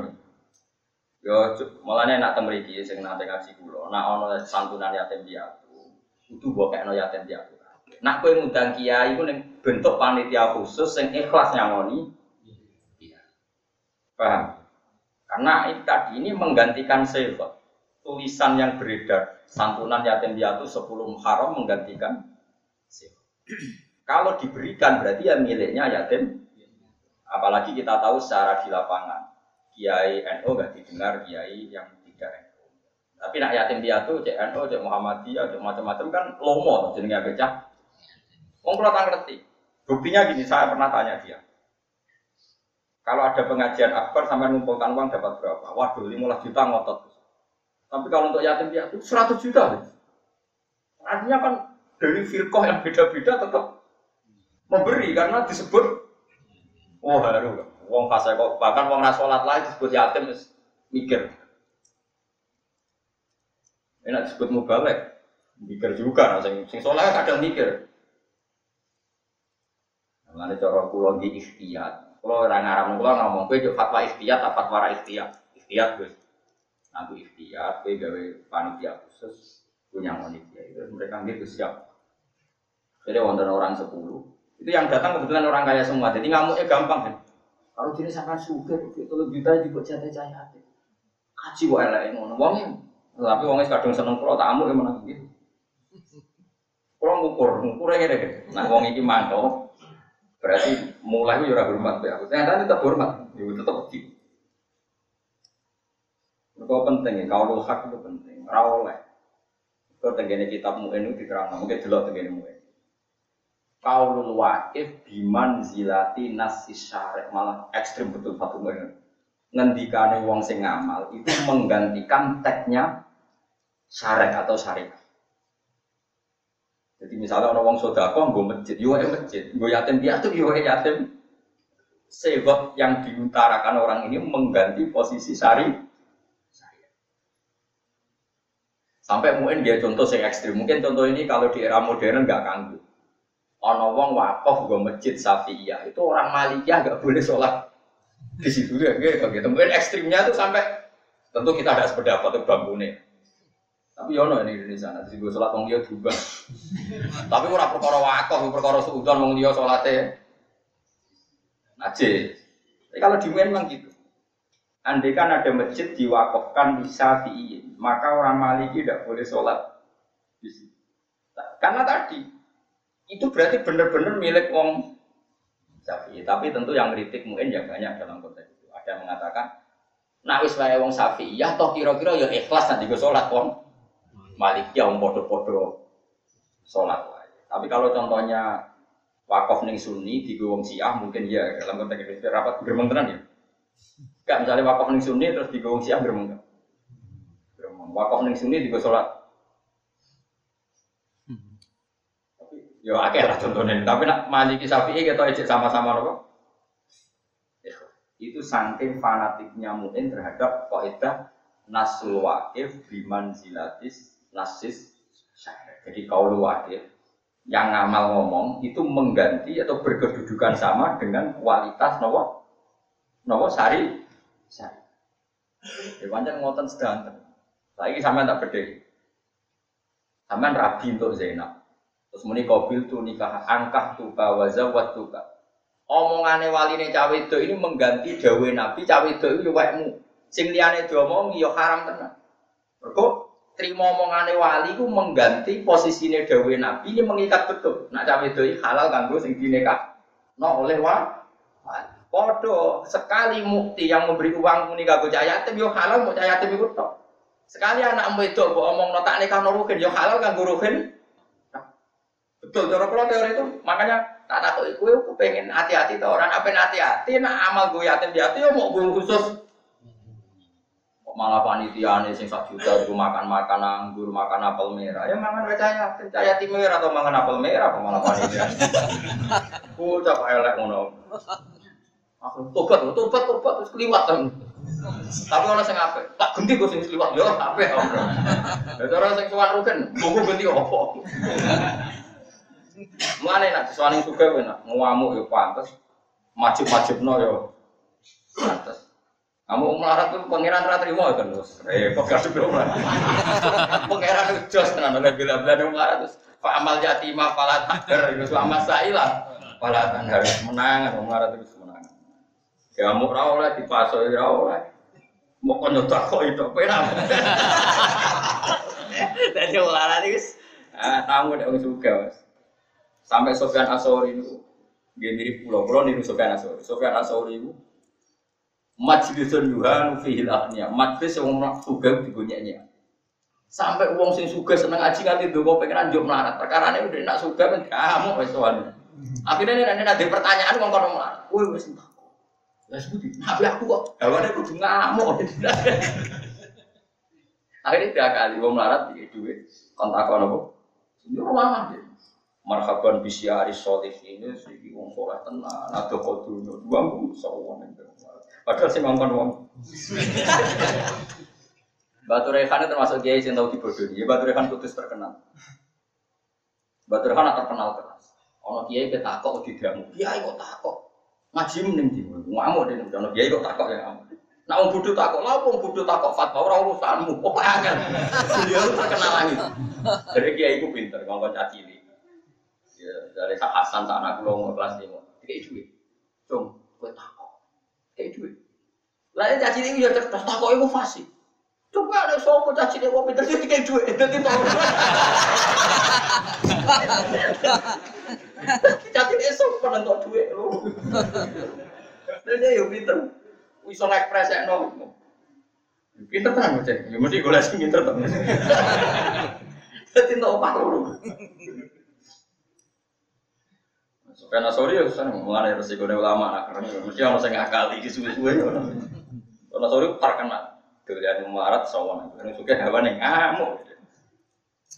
Yo malane nak tem mriki sing nate ngaji kula, nak ana santunan yatim piatu, kudu mbok kekno yatim piatu. Nak kowe ngundang kiai ning bentuk panitia khusus sing ikhlas nyangoni. Iya. Paham? Karena ini tadi ini menggantikan sifat tulisan yang beredar santunan yatim piatu sepuluh haram menggantikan Kalau diberikan berarti ya miliknya yatim. Apalagi kita tahu secara di lapangan kiai NU nggak didengar kiai yang. Tapi nak yatim piatu NU, cek Muhammadiyah, cek macam-macam kan lomo jenenge becah. Wong kula ngerti. Buktinya gini, saya pernah tanya dia. Kalau ada pengajian akbar sampai ngumpulkan uang dapat berapa? Waduh, 15 juta ngotot. Tapi kalau untuk yatim piatu 100 juta. Artinya kan dari firqah yang beda-beda tetap memberi karena disebut oh haru wong fase kok bahkan wong rasolat lain disebut yatim mikir enak disebut mubalek mikir juga nah, sing sing soleh kadang mikir Mengenai cara kulo di ikhtiyat, kulo orang ngaram kulo ngomong gue fatwa ikhtiyat, apa fatwa ikhtiyat, ikhtiyat gue aku ikhtiar, gue gawe panitia khusus punya panitia itu mereka gitu siap. Jadi wonten orang sepuluh itu yang datang kebetulan orang kaya semua, jadi ngamuknya gampang kan. Kalau jenis akan suka, itu lebih baik cahaya hati. Kaji wae lah ngono wongnya. Tapi wongnya kadang seneng kalau tamu yang mana gitu. Kalau ngukur, ngukurnya gini, nah wong ini mantau, berarti mulai itu ya hormat ya. Ternyata tetap hormat, ya tetap gitu. Mereka penting ya, kalau hak itu penting. Rawoleh. Kau tenggine kitab mu'in itu diterang, mungkin jelas tenggine mu'in. Kaulul wakif biman zilati nasi syarek malah ekstrim betul satu mu'in. Ngendikane wong sing ngamal itu menggantikan teksnya syarek atau syariat. Jadi misalnya orang wong sodako gue masjid, yo masjid, gue yatim piatu, yo yatim. Sebab yang diutarakan orang ini mengganti posisi syari Sampai mungkin dia contoh yang ekstrim. Mungkin contoh ini kalau di era modern nggak kanggu. Ono wong wakaf gue masjid Safiyah itu orang Malikiyah nggak boleh sholat di situ ya gitu. Mungkin ekstrimnya tuh sampai tentu kita ada sependapat tuh bambune. Tapi yono ini di sana, di gue sholat wong dia juga. [LAUGHS] Tapi orang perkara wakaf, perkara suudon wong dia sholatnya najis. Tapi kalau di memang gitu. Andai kan ada masjid diwakafkan di Syafi'i, maka orang Maliki tidak boleh sholat di situ. Karena tadi itu berarti benar-benar milik wong Syafi'i. Tapi tentu yang kritik mungkin ya banyak dalam konteks itu. Ada yang mengatakan, nah wis wong Syafi'i, ya toh kira-kira ya ikhlas nanti gue sholat wong Maliki ya wong podo-podo sholat. Tapi kalau contohnya wakaf ning Sunni di wong Syiah mungkin ya dalam konteks itu rapat bermenteran ya. Enggak misalnya wakaf ning sunni terus di gowong siang geremeng. Geremeng. Wakaf ning sunni di sholat. Yo akeh lah contohnya. Tapi nak maliki sapi kita ejek sama-sama loh. Itu saking fanatiknya mungkin terhadap kaidah nasul wakif biman zilatis nasis. Jadi kaulu wakif yang ngamal ngomong itu mengganti atau berkedudukan sama dengan kualitas nopo nopo sari saya. Ya pancen ngoten sedanten. Saiki sampean tak bedhe. Sampean rabi untuk Zainab. Terus muni kobil tu nikah angkah tuka wazawat tuka. Omongane waline cawe itu ini mengganti dawe Nabi cawe itu itu wekmu. Sing liyane diomongi ya haram tenan. Mergo terima omongane wali ku mengganti posisine dawe Nabi ini mengikat betul. Nak cawe itu halal kanggo sing dinikah. No oleh wa Podo sekali mukti yang memberi uang muni kanggo cah yatim yo halal mau cah yatim iku tok. Sekali anak wedok mbok omong no tak nikah no ruhin yo halal kanggo ruhin. Betul cara kula teori itu makanya tak takoki kowe pengen hati-hati to orang apa hati-hati nak amal gue yatim yatim yo mau khusus malah panitia nih sing sak juta itu makan makan anggur makan apel merah. Ya mangan wae cahaya cahaya yatim merah atau mangan apel merah apa malah panitia bocah [LAUGHS] kok elek ngono. Aku tobat tobat tobat terus keliwat kan. Tapi orang sing apik tak ganti gue sing keliwat yo apik om. Ya cara sing suwan rugen buku ganti opo Mulane nak suwaning juga kowe nak ngamuk ya pantes. Majib-majibno ya pantes. Kamu melarat tuh pangeran ra trimo kan terus. Repot kasih berapa. Pangeran itu jos tenan oleh bila-bila melarat terus Pak amal yatima pala takder itu amal saila pala tanhar menang melarat itu menang. Ya mau ra oleh dipaso ya oleh. Mau kon nyodak kok itu penak. Dadi melarat itu ah tamu nek wong suka Mas. Sampai Sofyan Asori itu dia mirip pulau pulau niru Sofyan Asori. Sofyan Asori itu majlisun yuhan fihil akhnya majlis yang orang suga digunyanya sampai uang sing suga seneng aji nganti dulu pengen anjuk melarat. Perkara ini udah nak suga kan kamu wes akhirnya ini nanti ada pertanyaan ngomong kono melarat. Woi wes entah ya sebuti nabi aku kok awalnya aku ngamuk. [LAUGHS] Akhirnya tiga kali uang melarat di duit kontak kono kok. Ini rumah deh marhaban bisyari ini sih wong soleh tenan ada koduno dua bu sawan padahal sih ngomong wong Batu Rehan itu termasuk kiai yang tahu dibodohi. Ya Batu Rehan putus terkenal. Batu Rehan terkenal keras. Ono kiai ketakok di damu. Kiai kok takok. Ngaji mending di ngamuk deh. Ono kiai kok takok ya ngamuk. Nah, wong bodoh takok, lah wong bodoh takok fatwa ora urusanmu. Kok angel. Dia terkenal lagi. Jadi kiai ku pinter, ngomong caci Ya, dari Hasan anak kula kelas 5. Dikai duit. Cung, kowe takok. Dikai duit. Ya caci ini ya cerdas takok iku fasih. Coba ada sopo caci ini kopi terus dikai duit. Dadi tau. [LAUGHS] Caci ini sopo nentok duit lho. Dia yo pinter. Iso ngekpresekno. Pinter tenan bocah. Ya mesti golek sing pinter. [LAUGHS] Dadi entuk opah lho. Karena sorry ya susah mengenai resiko ulama nak karena mesti orang saya ngakali di suwe-suwe. Karena sorry terkenal. Dilihat marat sawan. Karena suka hewan yang ngamuk.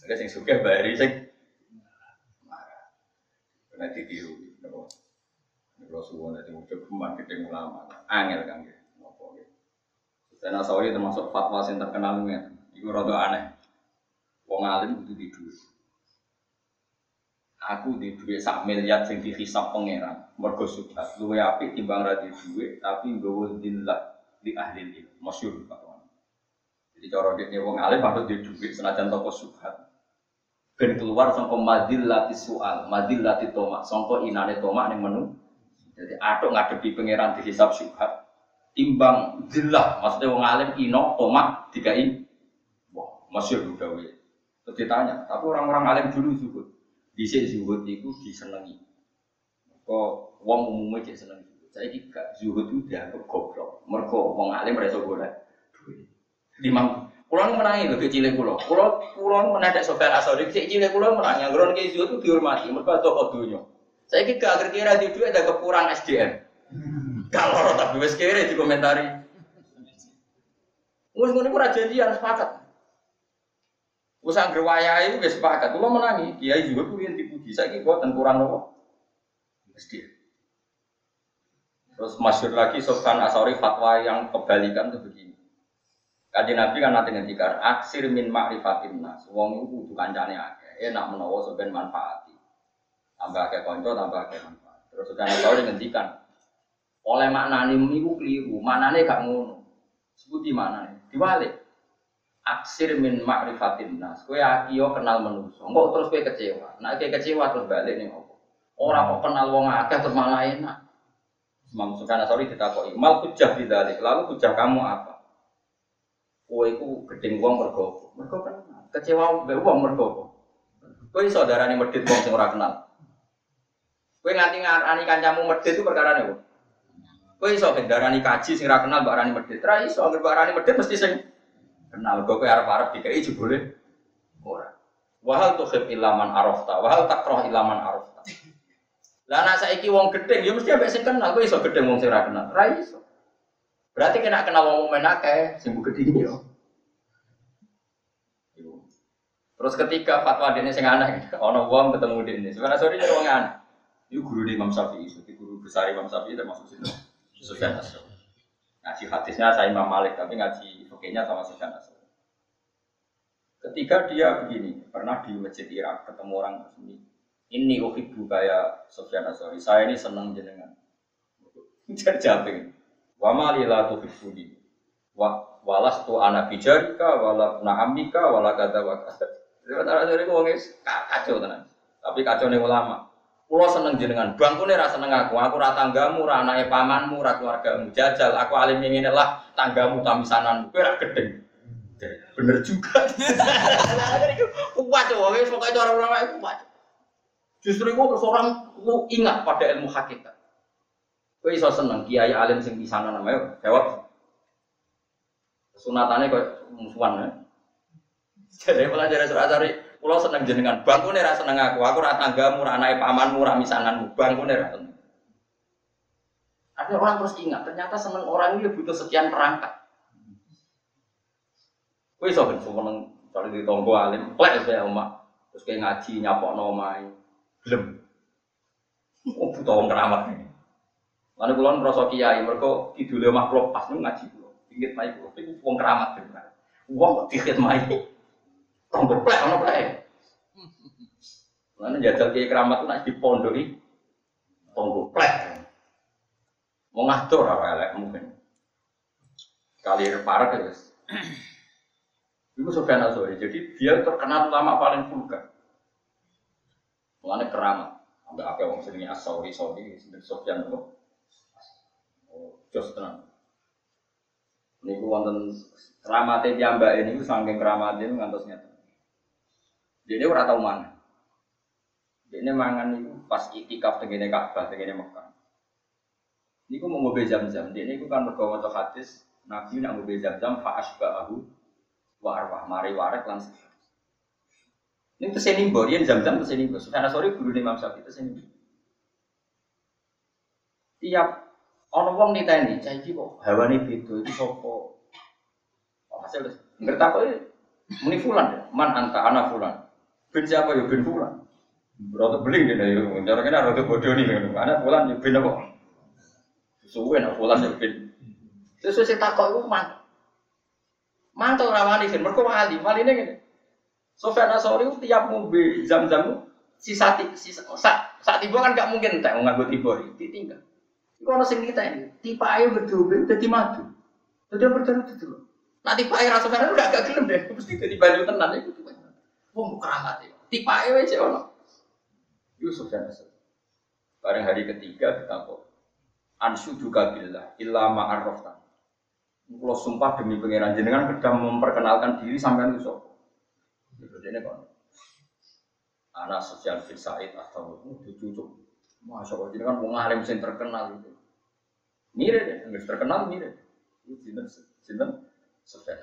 Ada yang suka bari marah. Karena ditiru. Kalau suwon nanti mau coba kita ulama. Angel kan gitu. Dan Asawi termasuk fatwa yang terkenal nih. Itu rada aneh. Wong alim itu tidur aku di duit sak miliar sing dihisap pangeran. Mergo subhat luwe apik timbang ra di duit tapi nggawa dillah di ahli ini. Masyhur fatwa jadi cara dia wong alim patut di duit senajan toko subhat ben keluar sangka madillati soal madillati toma sangka inane toma ning menu. Jadi atuk ngadepi pangeran dihisap subhat timbang dillah maksudnya wong alim ino toma dikai. Wah masyhur udah Terus ditanya, tapi orang-orang alim dulu juga bisa zuhud itu disenangi. Kok wong umumnya cek seneng zuhud. Saya gak zuhud itu dianggap goblok. Mereka wong alim mereka boleh. Limang Kulo menangi lho kecil kulo. Kulo kulo menadak sopir asal di kecil kulo menangi. Yang gron zuhud itu dihormati. Mereka toko dunia. Saya kira kira di duit ada kekurangan SDM. Kalau tapi wes kira di komentari. Mus ngono ku janjian sepakat. Usah gerwaya itu gak sepakat. Kalau menangi, kiai juga tuh yang dipuji. Saya kira buatan kurang nopo. Mesti. Terus masyur lagi Sofyan Asori fatwa yang kebalikan tuh begini. Kaji Nabi kan nanti ngendikan aksir min ma'rifatin nas. Wong itu butuh kancane akeh. Enak menawa sebenarnya manfaati. Tambah akeh konco, tambah akeh manfaat. Terus Sofyan Asori ngendikan oleh maknane niku keliru. Maknane gak ngono. Sebuti maknane. Diwalik. Aksir min ma'rifatin nas. Kowe akiyo kenal manusa. Engko terus kowe kecewa. Nek kowe kecewa terus balik ning opo? Ora kok kenal wong akeh terus malah enak. Imam Sufyan sorry ditakoki, "Mal hujjah bidzalik?" Lalu hujjah kamu apa? Kowe iku gedeng wong mergo mergo kan kecewa mbek wong mergo? Kowe iso darani medhit wong sing ora kenal. Kowe nganti ngarani kancamu medhit itu perkara apa? Kowe iso darani kaji sing ora kenal mbak arani medhit. Ra iso mbak arani medhit mesti sing kenal. Kowe arep-arep dikai jebule ora. Wahal tuhib ilaman arafta, wahal takroh ilaman arafta. Lah anak saiki wong gedeng ya mesti ambek sing kenal, kowe iso gedeng wong sing ora kenal. Ra iso. Berarti kena kenal wong men akeh sing gedeng yo. Terus ketika fatwa dene sing aneh, [LAUGHS] ana wong ketemu dene. Sebenarnya sore jadi wong aneh. Itu guru di Imam Syafi'i, itu guru besar Imam Syafi'i termasuk situ. Sufyan Asyafi'i. Ngaji hadisnya saya Imam Malik, tapi ngaji fakihnya sama Sufyan Asyafi'i. Ketika dia begini, pernah di masjid Irak ketemu orang ini, ini uhibbu kaya Sufyan Asyafi'i. Saya ini senang jenengan. Jadi jawabin. Wa ma lila tuhibbuni. Wa walas tu anak bijarika, wala naamika, wala kata wa kata. Sementara dari ngomongnya kacau tenan. Tapi kacau nih ulama. Kulo seneng jenengan, bangkune ra seneng aku. Aku ra tanggamu, ra anake pamanmu, ra keluargamu. Jajal, aku alim ini lah tanggamu tamisananmu. Kowe ra gedeng. Bener juga. [LAUGHS] Kuat tuh, wes pokoknya cara ulama itu kuat. Justru itu terus orang lu ingat pada ilmu hakikat. Kowe iso seneng kiai alim sing pisanan namanya jawab. Sunatannya kok musuhan ya. Jadi pelajaran surat cari Kulo seneng jenengan, bangkune ra seneng aku. Aku ra tanggamu, ra anake pamanmu, ra misanganmu. Bangkune ra seneng. Ada orang terus ingat, ternyata seneng orang ini butuh sekian perangkat. Iso ben seneng cari di tonggo alim, plek saya omak. Terus kayak ngaji nyapokno omahe. Gelem. Oh, butuh wong keramat ini. Lalu kulon merasa kiai, mereka omah kulo pas ngaji kulo. Ingat mai kulo, itu wong keramat. Wong kok dikit mai. Tonggo plek, ono plek. Mana jajal kiai keramat nak dipondoki tonggo plek. Mau ngatur apa elek mungkin. Kali parah ya guys. Itu Sofyan Azori. Jadi dia terkenal ulama paling vulgar. Mulanya keramat. Sampai apa orang sini Asauri Saudi, sebenarnya Sofyan itu. Jos tenang. Ini wonten keramatnya jamba ini, saking keramatnya ngantos nyata. Jadi ora tau mangan. Ini mangan itu pas itikaf tegene Ka'bah tegene Mekah. Niku mau ngobe jam-jam. Dia niku kan mergo maca hadis Nabi nak ngobe jam-jam fa asba'ahu wa arwah mari warek lan Ini teseni mbok, yen jam-jam teseni mbok. Karena sore guru Imam Syafi'i teseni. Tiap ana wong niteni, cah iki kok hawane beda iki sapa? Oh, hasil ngerti apa muni fulan, man anta ana fulan. Ben siapa ya ben fulan. Berarti beling dia ya, cara kena rada bodoh nih kan. Anak fulan ya ben apa? Suwe nak fulan ya ben. Sesuai sing takok iku man. Mantul rawani kan, mergo wali, wali ini gini. Sofyan Asori tiap mobil jam-jam sisa sisa sak sak tiba kan gak mungkin tak nganggo tiba ditinggal. Iku ono sing kita ini, tipe ayo berdua dadi madu. Jadi berjalan itu dulu. Nah tipe ayo rasa kan udah gak gelem deh, mesti jadi banyu tenan itu. Wong keramat ya. Tipe ayo aja ono. Yusuf dan Asad. Bareng hari ketiga ditakut. Ansyuduka billah illa ma'arroftan. Kalau sumpah demi pangeran jenengan sudah memperkenalkan diri sampai itu sopo. Jadi ini kan. Anak sosial Said atau itu cucuk. Masya Allah, jadi kan ngalim yang terkenal itu. Mirip ya, nggak terkenal mirip. Itu jinten Sufyan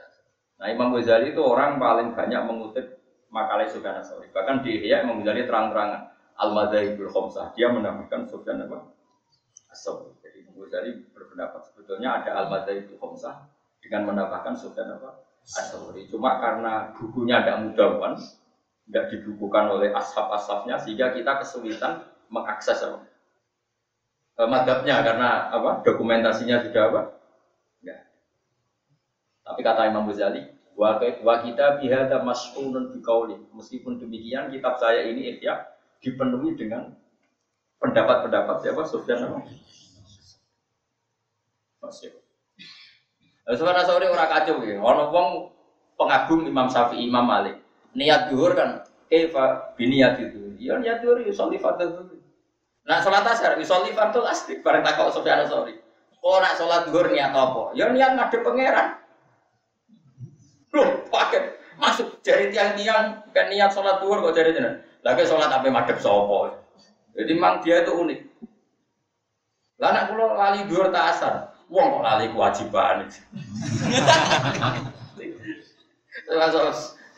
Nah Imam Ghazali itu orang paling banyak mengutip makalah Sufyan Asori. Bahkan di Ihya Imam Ghazali terang-terangan Al-Madzhabul Khamsah. Dia menambahkan Sufyan apa? Asori. Jadi Imam Ghazali berpendapat sebetulnya ada Al-Madzhabul Khamsah dengan menambahkan Sufyan apa? Asori. Cuma karena bukunya tidak mudah tidak dibukukan oleh ashab-ashabnya sehingga kita kesulitan mengakses apa? E, madhabnya karena apa? Dokumentasinya sudah apa? Enggak. Tapi kata Imam Ghazali, wa, kita bihada mas'ulun biqauli. Meskipun demikian kitab saya ini ihya dipenuhi dengan pendapat-pendapat siapa Sufyan apa? Masih. Sufyan Asori ora kacau ya. Ono wong pengagum Imam Syafi'i, Imam Malik. Niat duhur kan, kaifa biniat itu. Ya niat duhur ya sholli fardhu duhur. Nah sholat asar, ya sholli fardhu asri. Bareng takok Sufyan Sorry. Oh nak sholat duhur niat apa? Ya niat ngadep pangeran. Paket masuk jari tiang-tiang kan niat sholat duhur kok jari jenengan. Lagi sholat apa madep sopo. Jadi memang dia itu unik. Lah anak kula lali duhur tak asar. Wong kok lali kewajiban.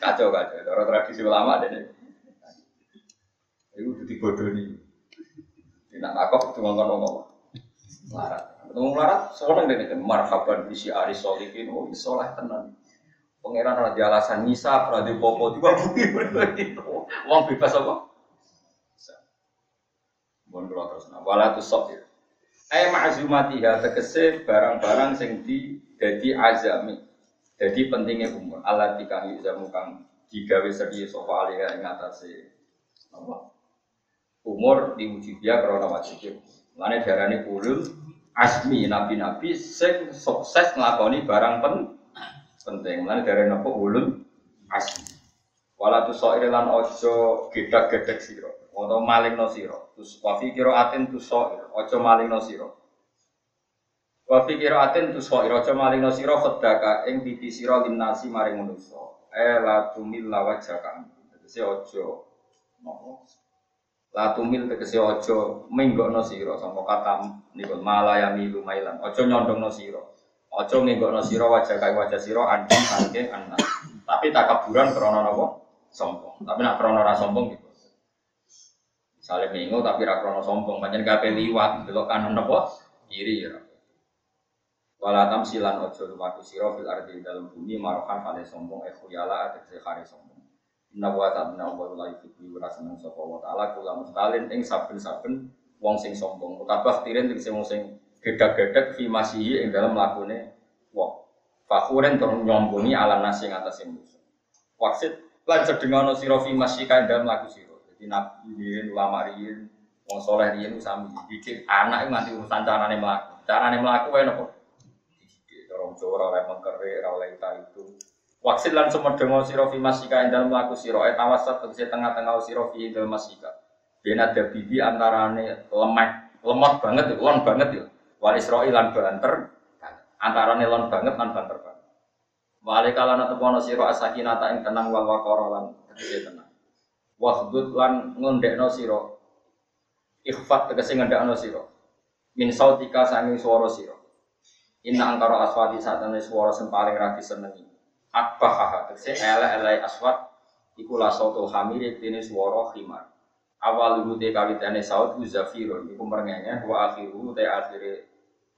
Kacau kacau. Orang tradisi ulama deh. Itu jadi bodoh nih. Tidak takut itu ngomong ngomong. Larat. Ketemu larat, seorang deh. Marhaban bisi aris solihin. Oh, isolah tenan. Pangeran ora di alasan nisa, ora di popo, tiba [LAUGHS] bumi Wong bebas apa? Mohon kula terus. Wala tu sok ya. Ai ma'zumatiha tegese barang-barang sing di dadi azami. Jadi pentingnya umur. Allah dikang yuzamu kang digawe sedi sofa alih ing atase apa? Umur diuji dia karena wajib. Lane darani ulul asmi nabi-nabi sing sukses nglakoni barang penting penting. Mulane dari nopo ulun asli. Wala tu soir lan ojo gedak-gedek siro. Atau maling no siro. Terus wafi kiro atin tu soir. Ojo maling no siro. Wafi kiro atin tu soir. Ojo maling no siro. Khedaka ing titi siro linnasi maring manusia. Eh la tumil lawajah kami. Tegesi ojo. Nopo. La tumil tegesi ojo minggok no siro. Sama kata nikul malayami lumailan. Ojo nyondong no siro. Ojo nggokno sira wajah kae wajah sira andi sangke anak. Tapi takaburan krana napa? Sombong. Tapi nak krana ora sombong gitu. Misalnya minggu tapi ra krana sombong, pancen gawe liwat delok kanan napa? Kiri ya. Wala tamsilan ojo lumaku sira fil ardi dalam bumi marokan kale sombong e khuyala tegese kare sombong. Inna wa ta'ala wa la yuhibbu wa seneng sapa wa ta'ala kula mustalin ing saben-saben wong sing sombong. Kabeh tirin tegese wong sing gedak-gedak fi masihi ing dalam lakune wong. Fakhuren tur nyombongi ala nasi ing atas musuh. Waksit lan sedengono sira fi masihi ing dalam laku sira. Jadi nabi ulama riyin wong soleh riyin sami didik anak nganti urusan carane mlaku. Carane mlaku wae napa? Didik orang Jawa ora mengkere ora oleh itu. Waksit lan semedengo sira fi masika ing dalam laku sira et awasat tegese tengah-tengah sira fi dalam masika. Bena ada bibi antarane lemah, lemot banget, lon banget ya wal Israil lan banter antara nelon banget lan banter banget. Wale kala na tepono sira asakinata ing tenang wal waqara lan tegese tenang. Wahdud lan ngondekno sira. Ikhfat tegese ngendakno sira. Min sautika sangi swara sira. Inna angkara aswati satane swara sing paling ra disenengi. Akbaha tegese ele-ele aswat iku la sautul hamir tene swara khimar. Awal rute kawitane saut uzafirun iku merengenge wa akhiru te akhire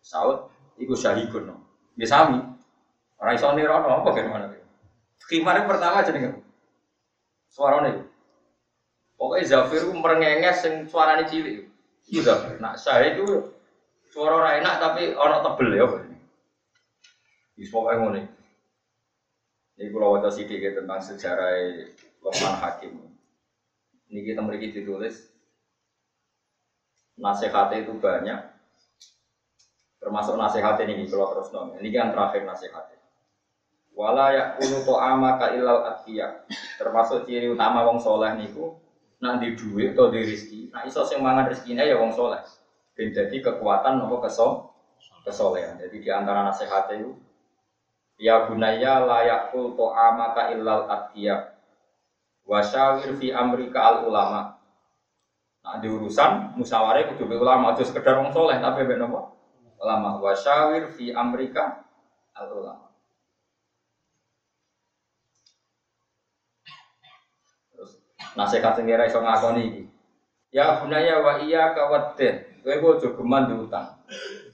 Saud iku syahikun. Ya sami. Ora iso nirono apa gimana iki. Khimar pertama jenenge. Suarane. Pokoknya Zafir ku merengenges sing suarane cilik. Iku Zafir. Nak saya itu suara ora enak tapi ana tebel ya. Wis pokoke ngene. Ini kalau wajah sedikit tentang sejarah Lokman Hakim. Ini kita memiliki ditulis nasihatnya itu banyak, Termasuk nasihat ini kalau terus nong. Ini kan terakhir nasihat. Wala yakunu ama ka ilal. Termasuk ciri utama wong soleh niku nak di duit atau di rezeki. Nah iso sing mangan rezekine ya wong soleh. Jadi kekuatan nopo keso kesolehan. Jadi di antara nasihat itu Ya bunaya layakul ama ka ilal atqiya. Wasyawir fi amrika al ulama. Nah di urusan musyawarah kudu ulama aja sekedar wong soleh tapi ben nopo ulama wasyawir fi Amerika al ulama. Terus nasihat sing kira iso ngakoni iki. Ya bunaya wa iya kawadden. Kowe aja geman diutang.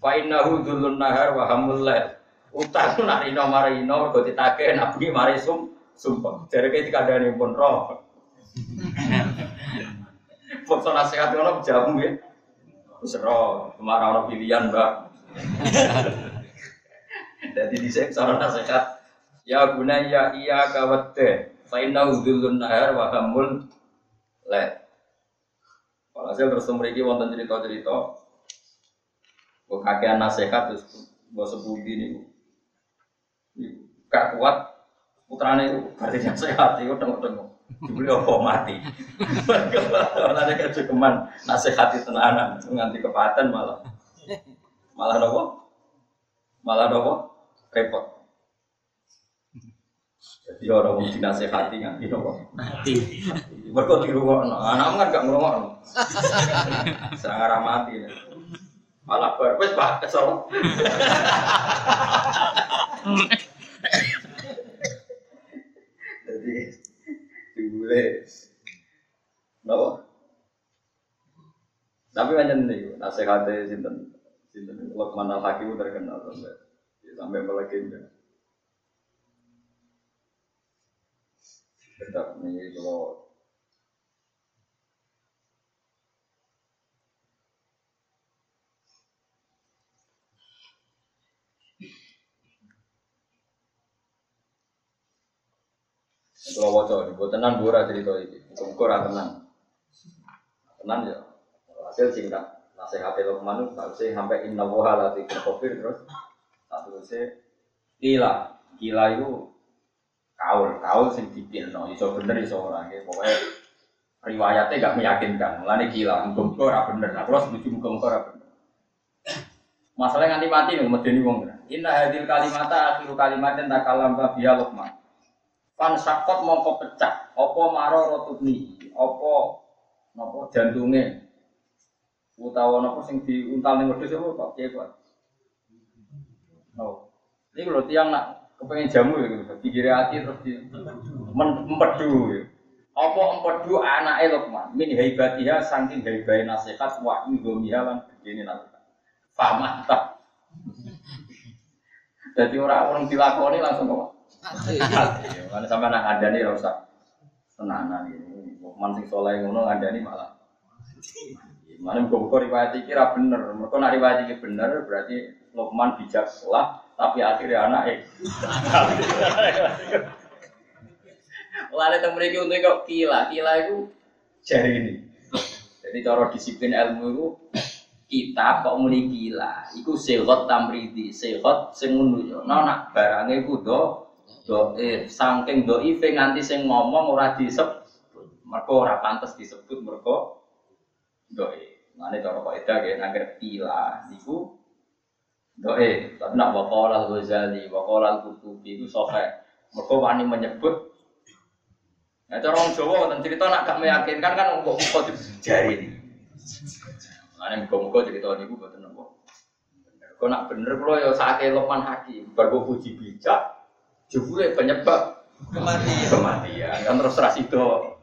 Fa innahu dzulun nahar wa hamul lail. Utang nak rino marino mergo ditake nabi mari sum sumpah. Jare iki dikandani pun roh. Foto nasihat ngono jamu ya. Wis ke mana pilihan, Mbak. [LAUGHS] Jadi di sektor nasihat ya gunaya iya kawate fainna udhulun nahar wa hamul le. saya terus memiliki wonten cerita-cerita Kok kakean nasihat terus mbok sepundi ini gak kuat Putrane itu berarti yang sehat itu tengok-tengok. Dibeli apa mati. [LAUGHS] Malah ada kecukupan nasihati tenanan nganti kepaten malah. Malah nopo? Malah nopo? Repot. Jadi orang mau dinasehati nganti nopo? Mati. Mereka di rumah, anak kan gak ngurungok. Serang arah mati. Malah bar, wes pak kesel. Jadi dibule, nopo. Tapi banyak nih, nasihatnya sinten Lokman al Hakim terkenal sampai sampai melegenda. Tetap nih kalau Kalau wajah ini, buat tenang dua cerita ini, ukur tenang, tenang ya. Hasil singkat, nasihat Luqman itu sih sampai inna woha lati terus? Satu sih gila, gila itu kaul, kaul sing dipilno, iso bener iso ora, ya. pokoknya riwayatnya gak meyakinkan, mulane gila, muka-muka ora bener, aku harus setuju muka-muka ora bener. Masalahnya nganti mati nih, medeni wong. Inna hadil kalimata akhiru kalimatin takalam biya Luqman. Pan sakot mongko pecah, opo maro rotubni, opo nopo jantunge, utawa nopo sing diuntal ning wedhus apa kok piye kok. No. Ini kalau tiang nak kepengen jamu ya gitu, pikir hati terus di empedu. Ya. Apa empedu anake Luqman? Min haibatiha saking haibai nasihat wa indomiha lan begini nasihat. Faham tak? Jadi orang-orang dilakoni langsung kok. Karena sampai anak ada nih rusak tenanan. Lukman sing soleh ngono ada nih malah. Mana buka buka riwayat iki ra bener. Mereka nak riwayat iki bener berarti Lukman bijak sekolah tapi akhirnya anak eh. Lalu [LAUGHS] temu mriki untuk kok kila, kila itu jari ini. Jadi cara disiplin ilmu itu kitab kok muni gila. Iku sehat tamridi, sehat sing yo. Nah nak barange ku do do eh saking do ife nganti sing ngomong ora disebut. Mergo ora pantes disebut mergo do e. Mane cara kok edah ge nangger gila niku do e. Tapi nak waqala al-Ghazali, waqala al-Qurtubi iku sahih. Mergo wani menyebut Nah, cara orang Jawa wonten cerita nak gak meyakinkan kan kok kok jari ini. Nah, muga-muga cerita niku mboten napa. Kok nak bener kula ya sakake Luqman Hakim, kok puji bijak, jebule penyebab Kematian. kematian. Kan terus sida bijak.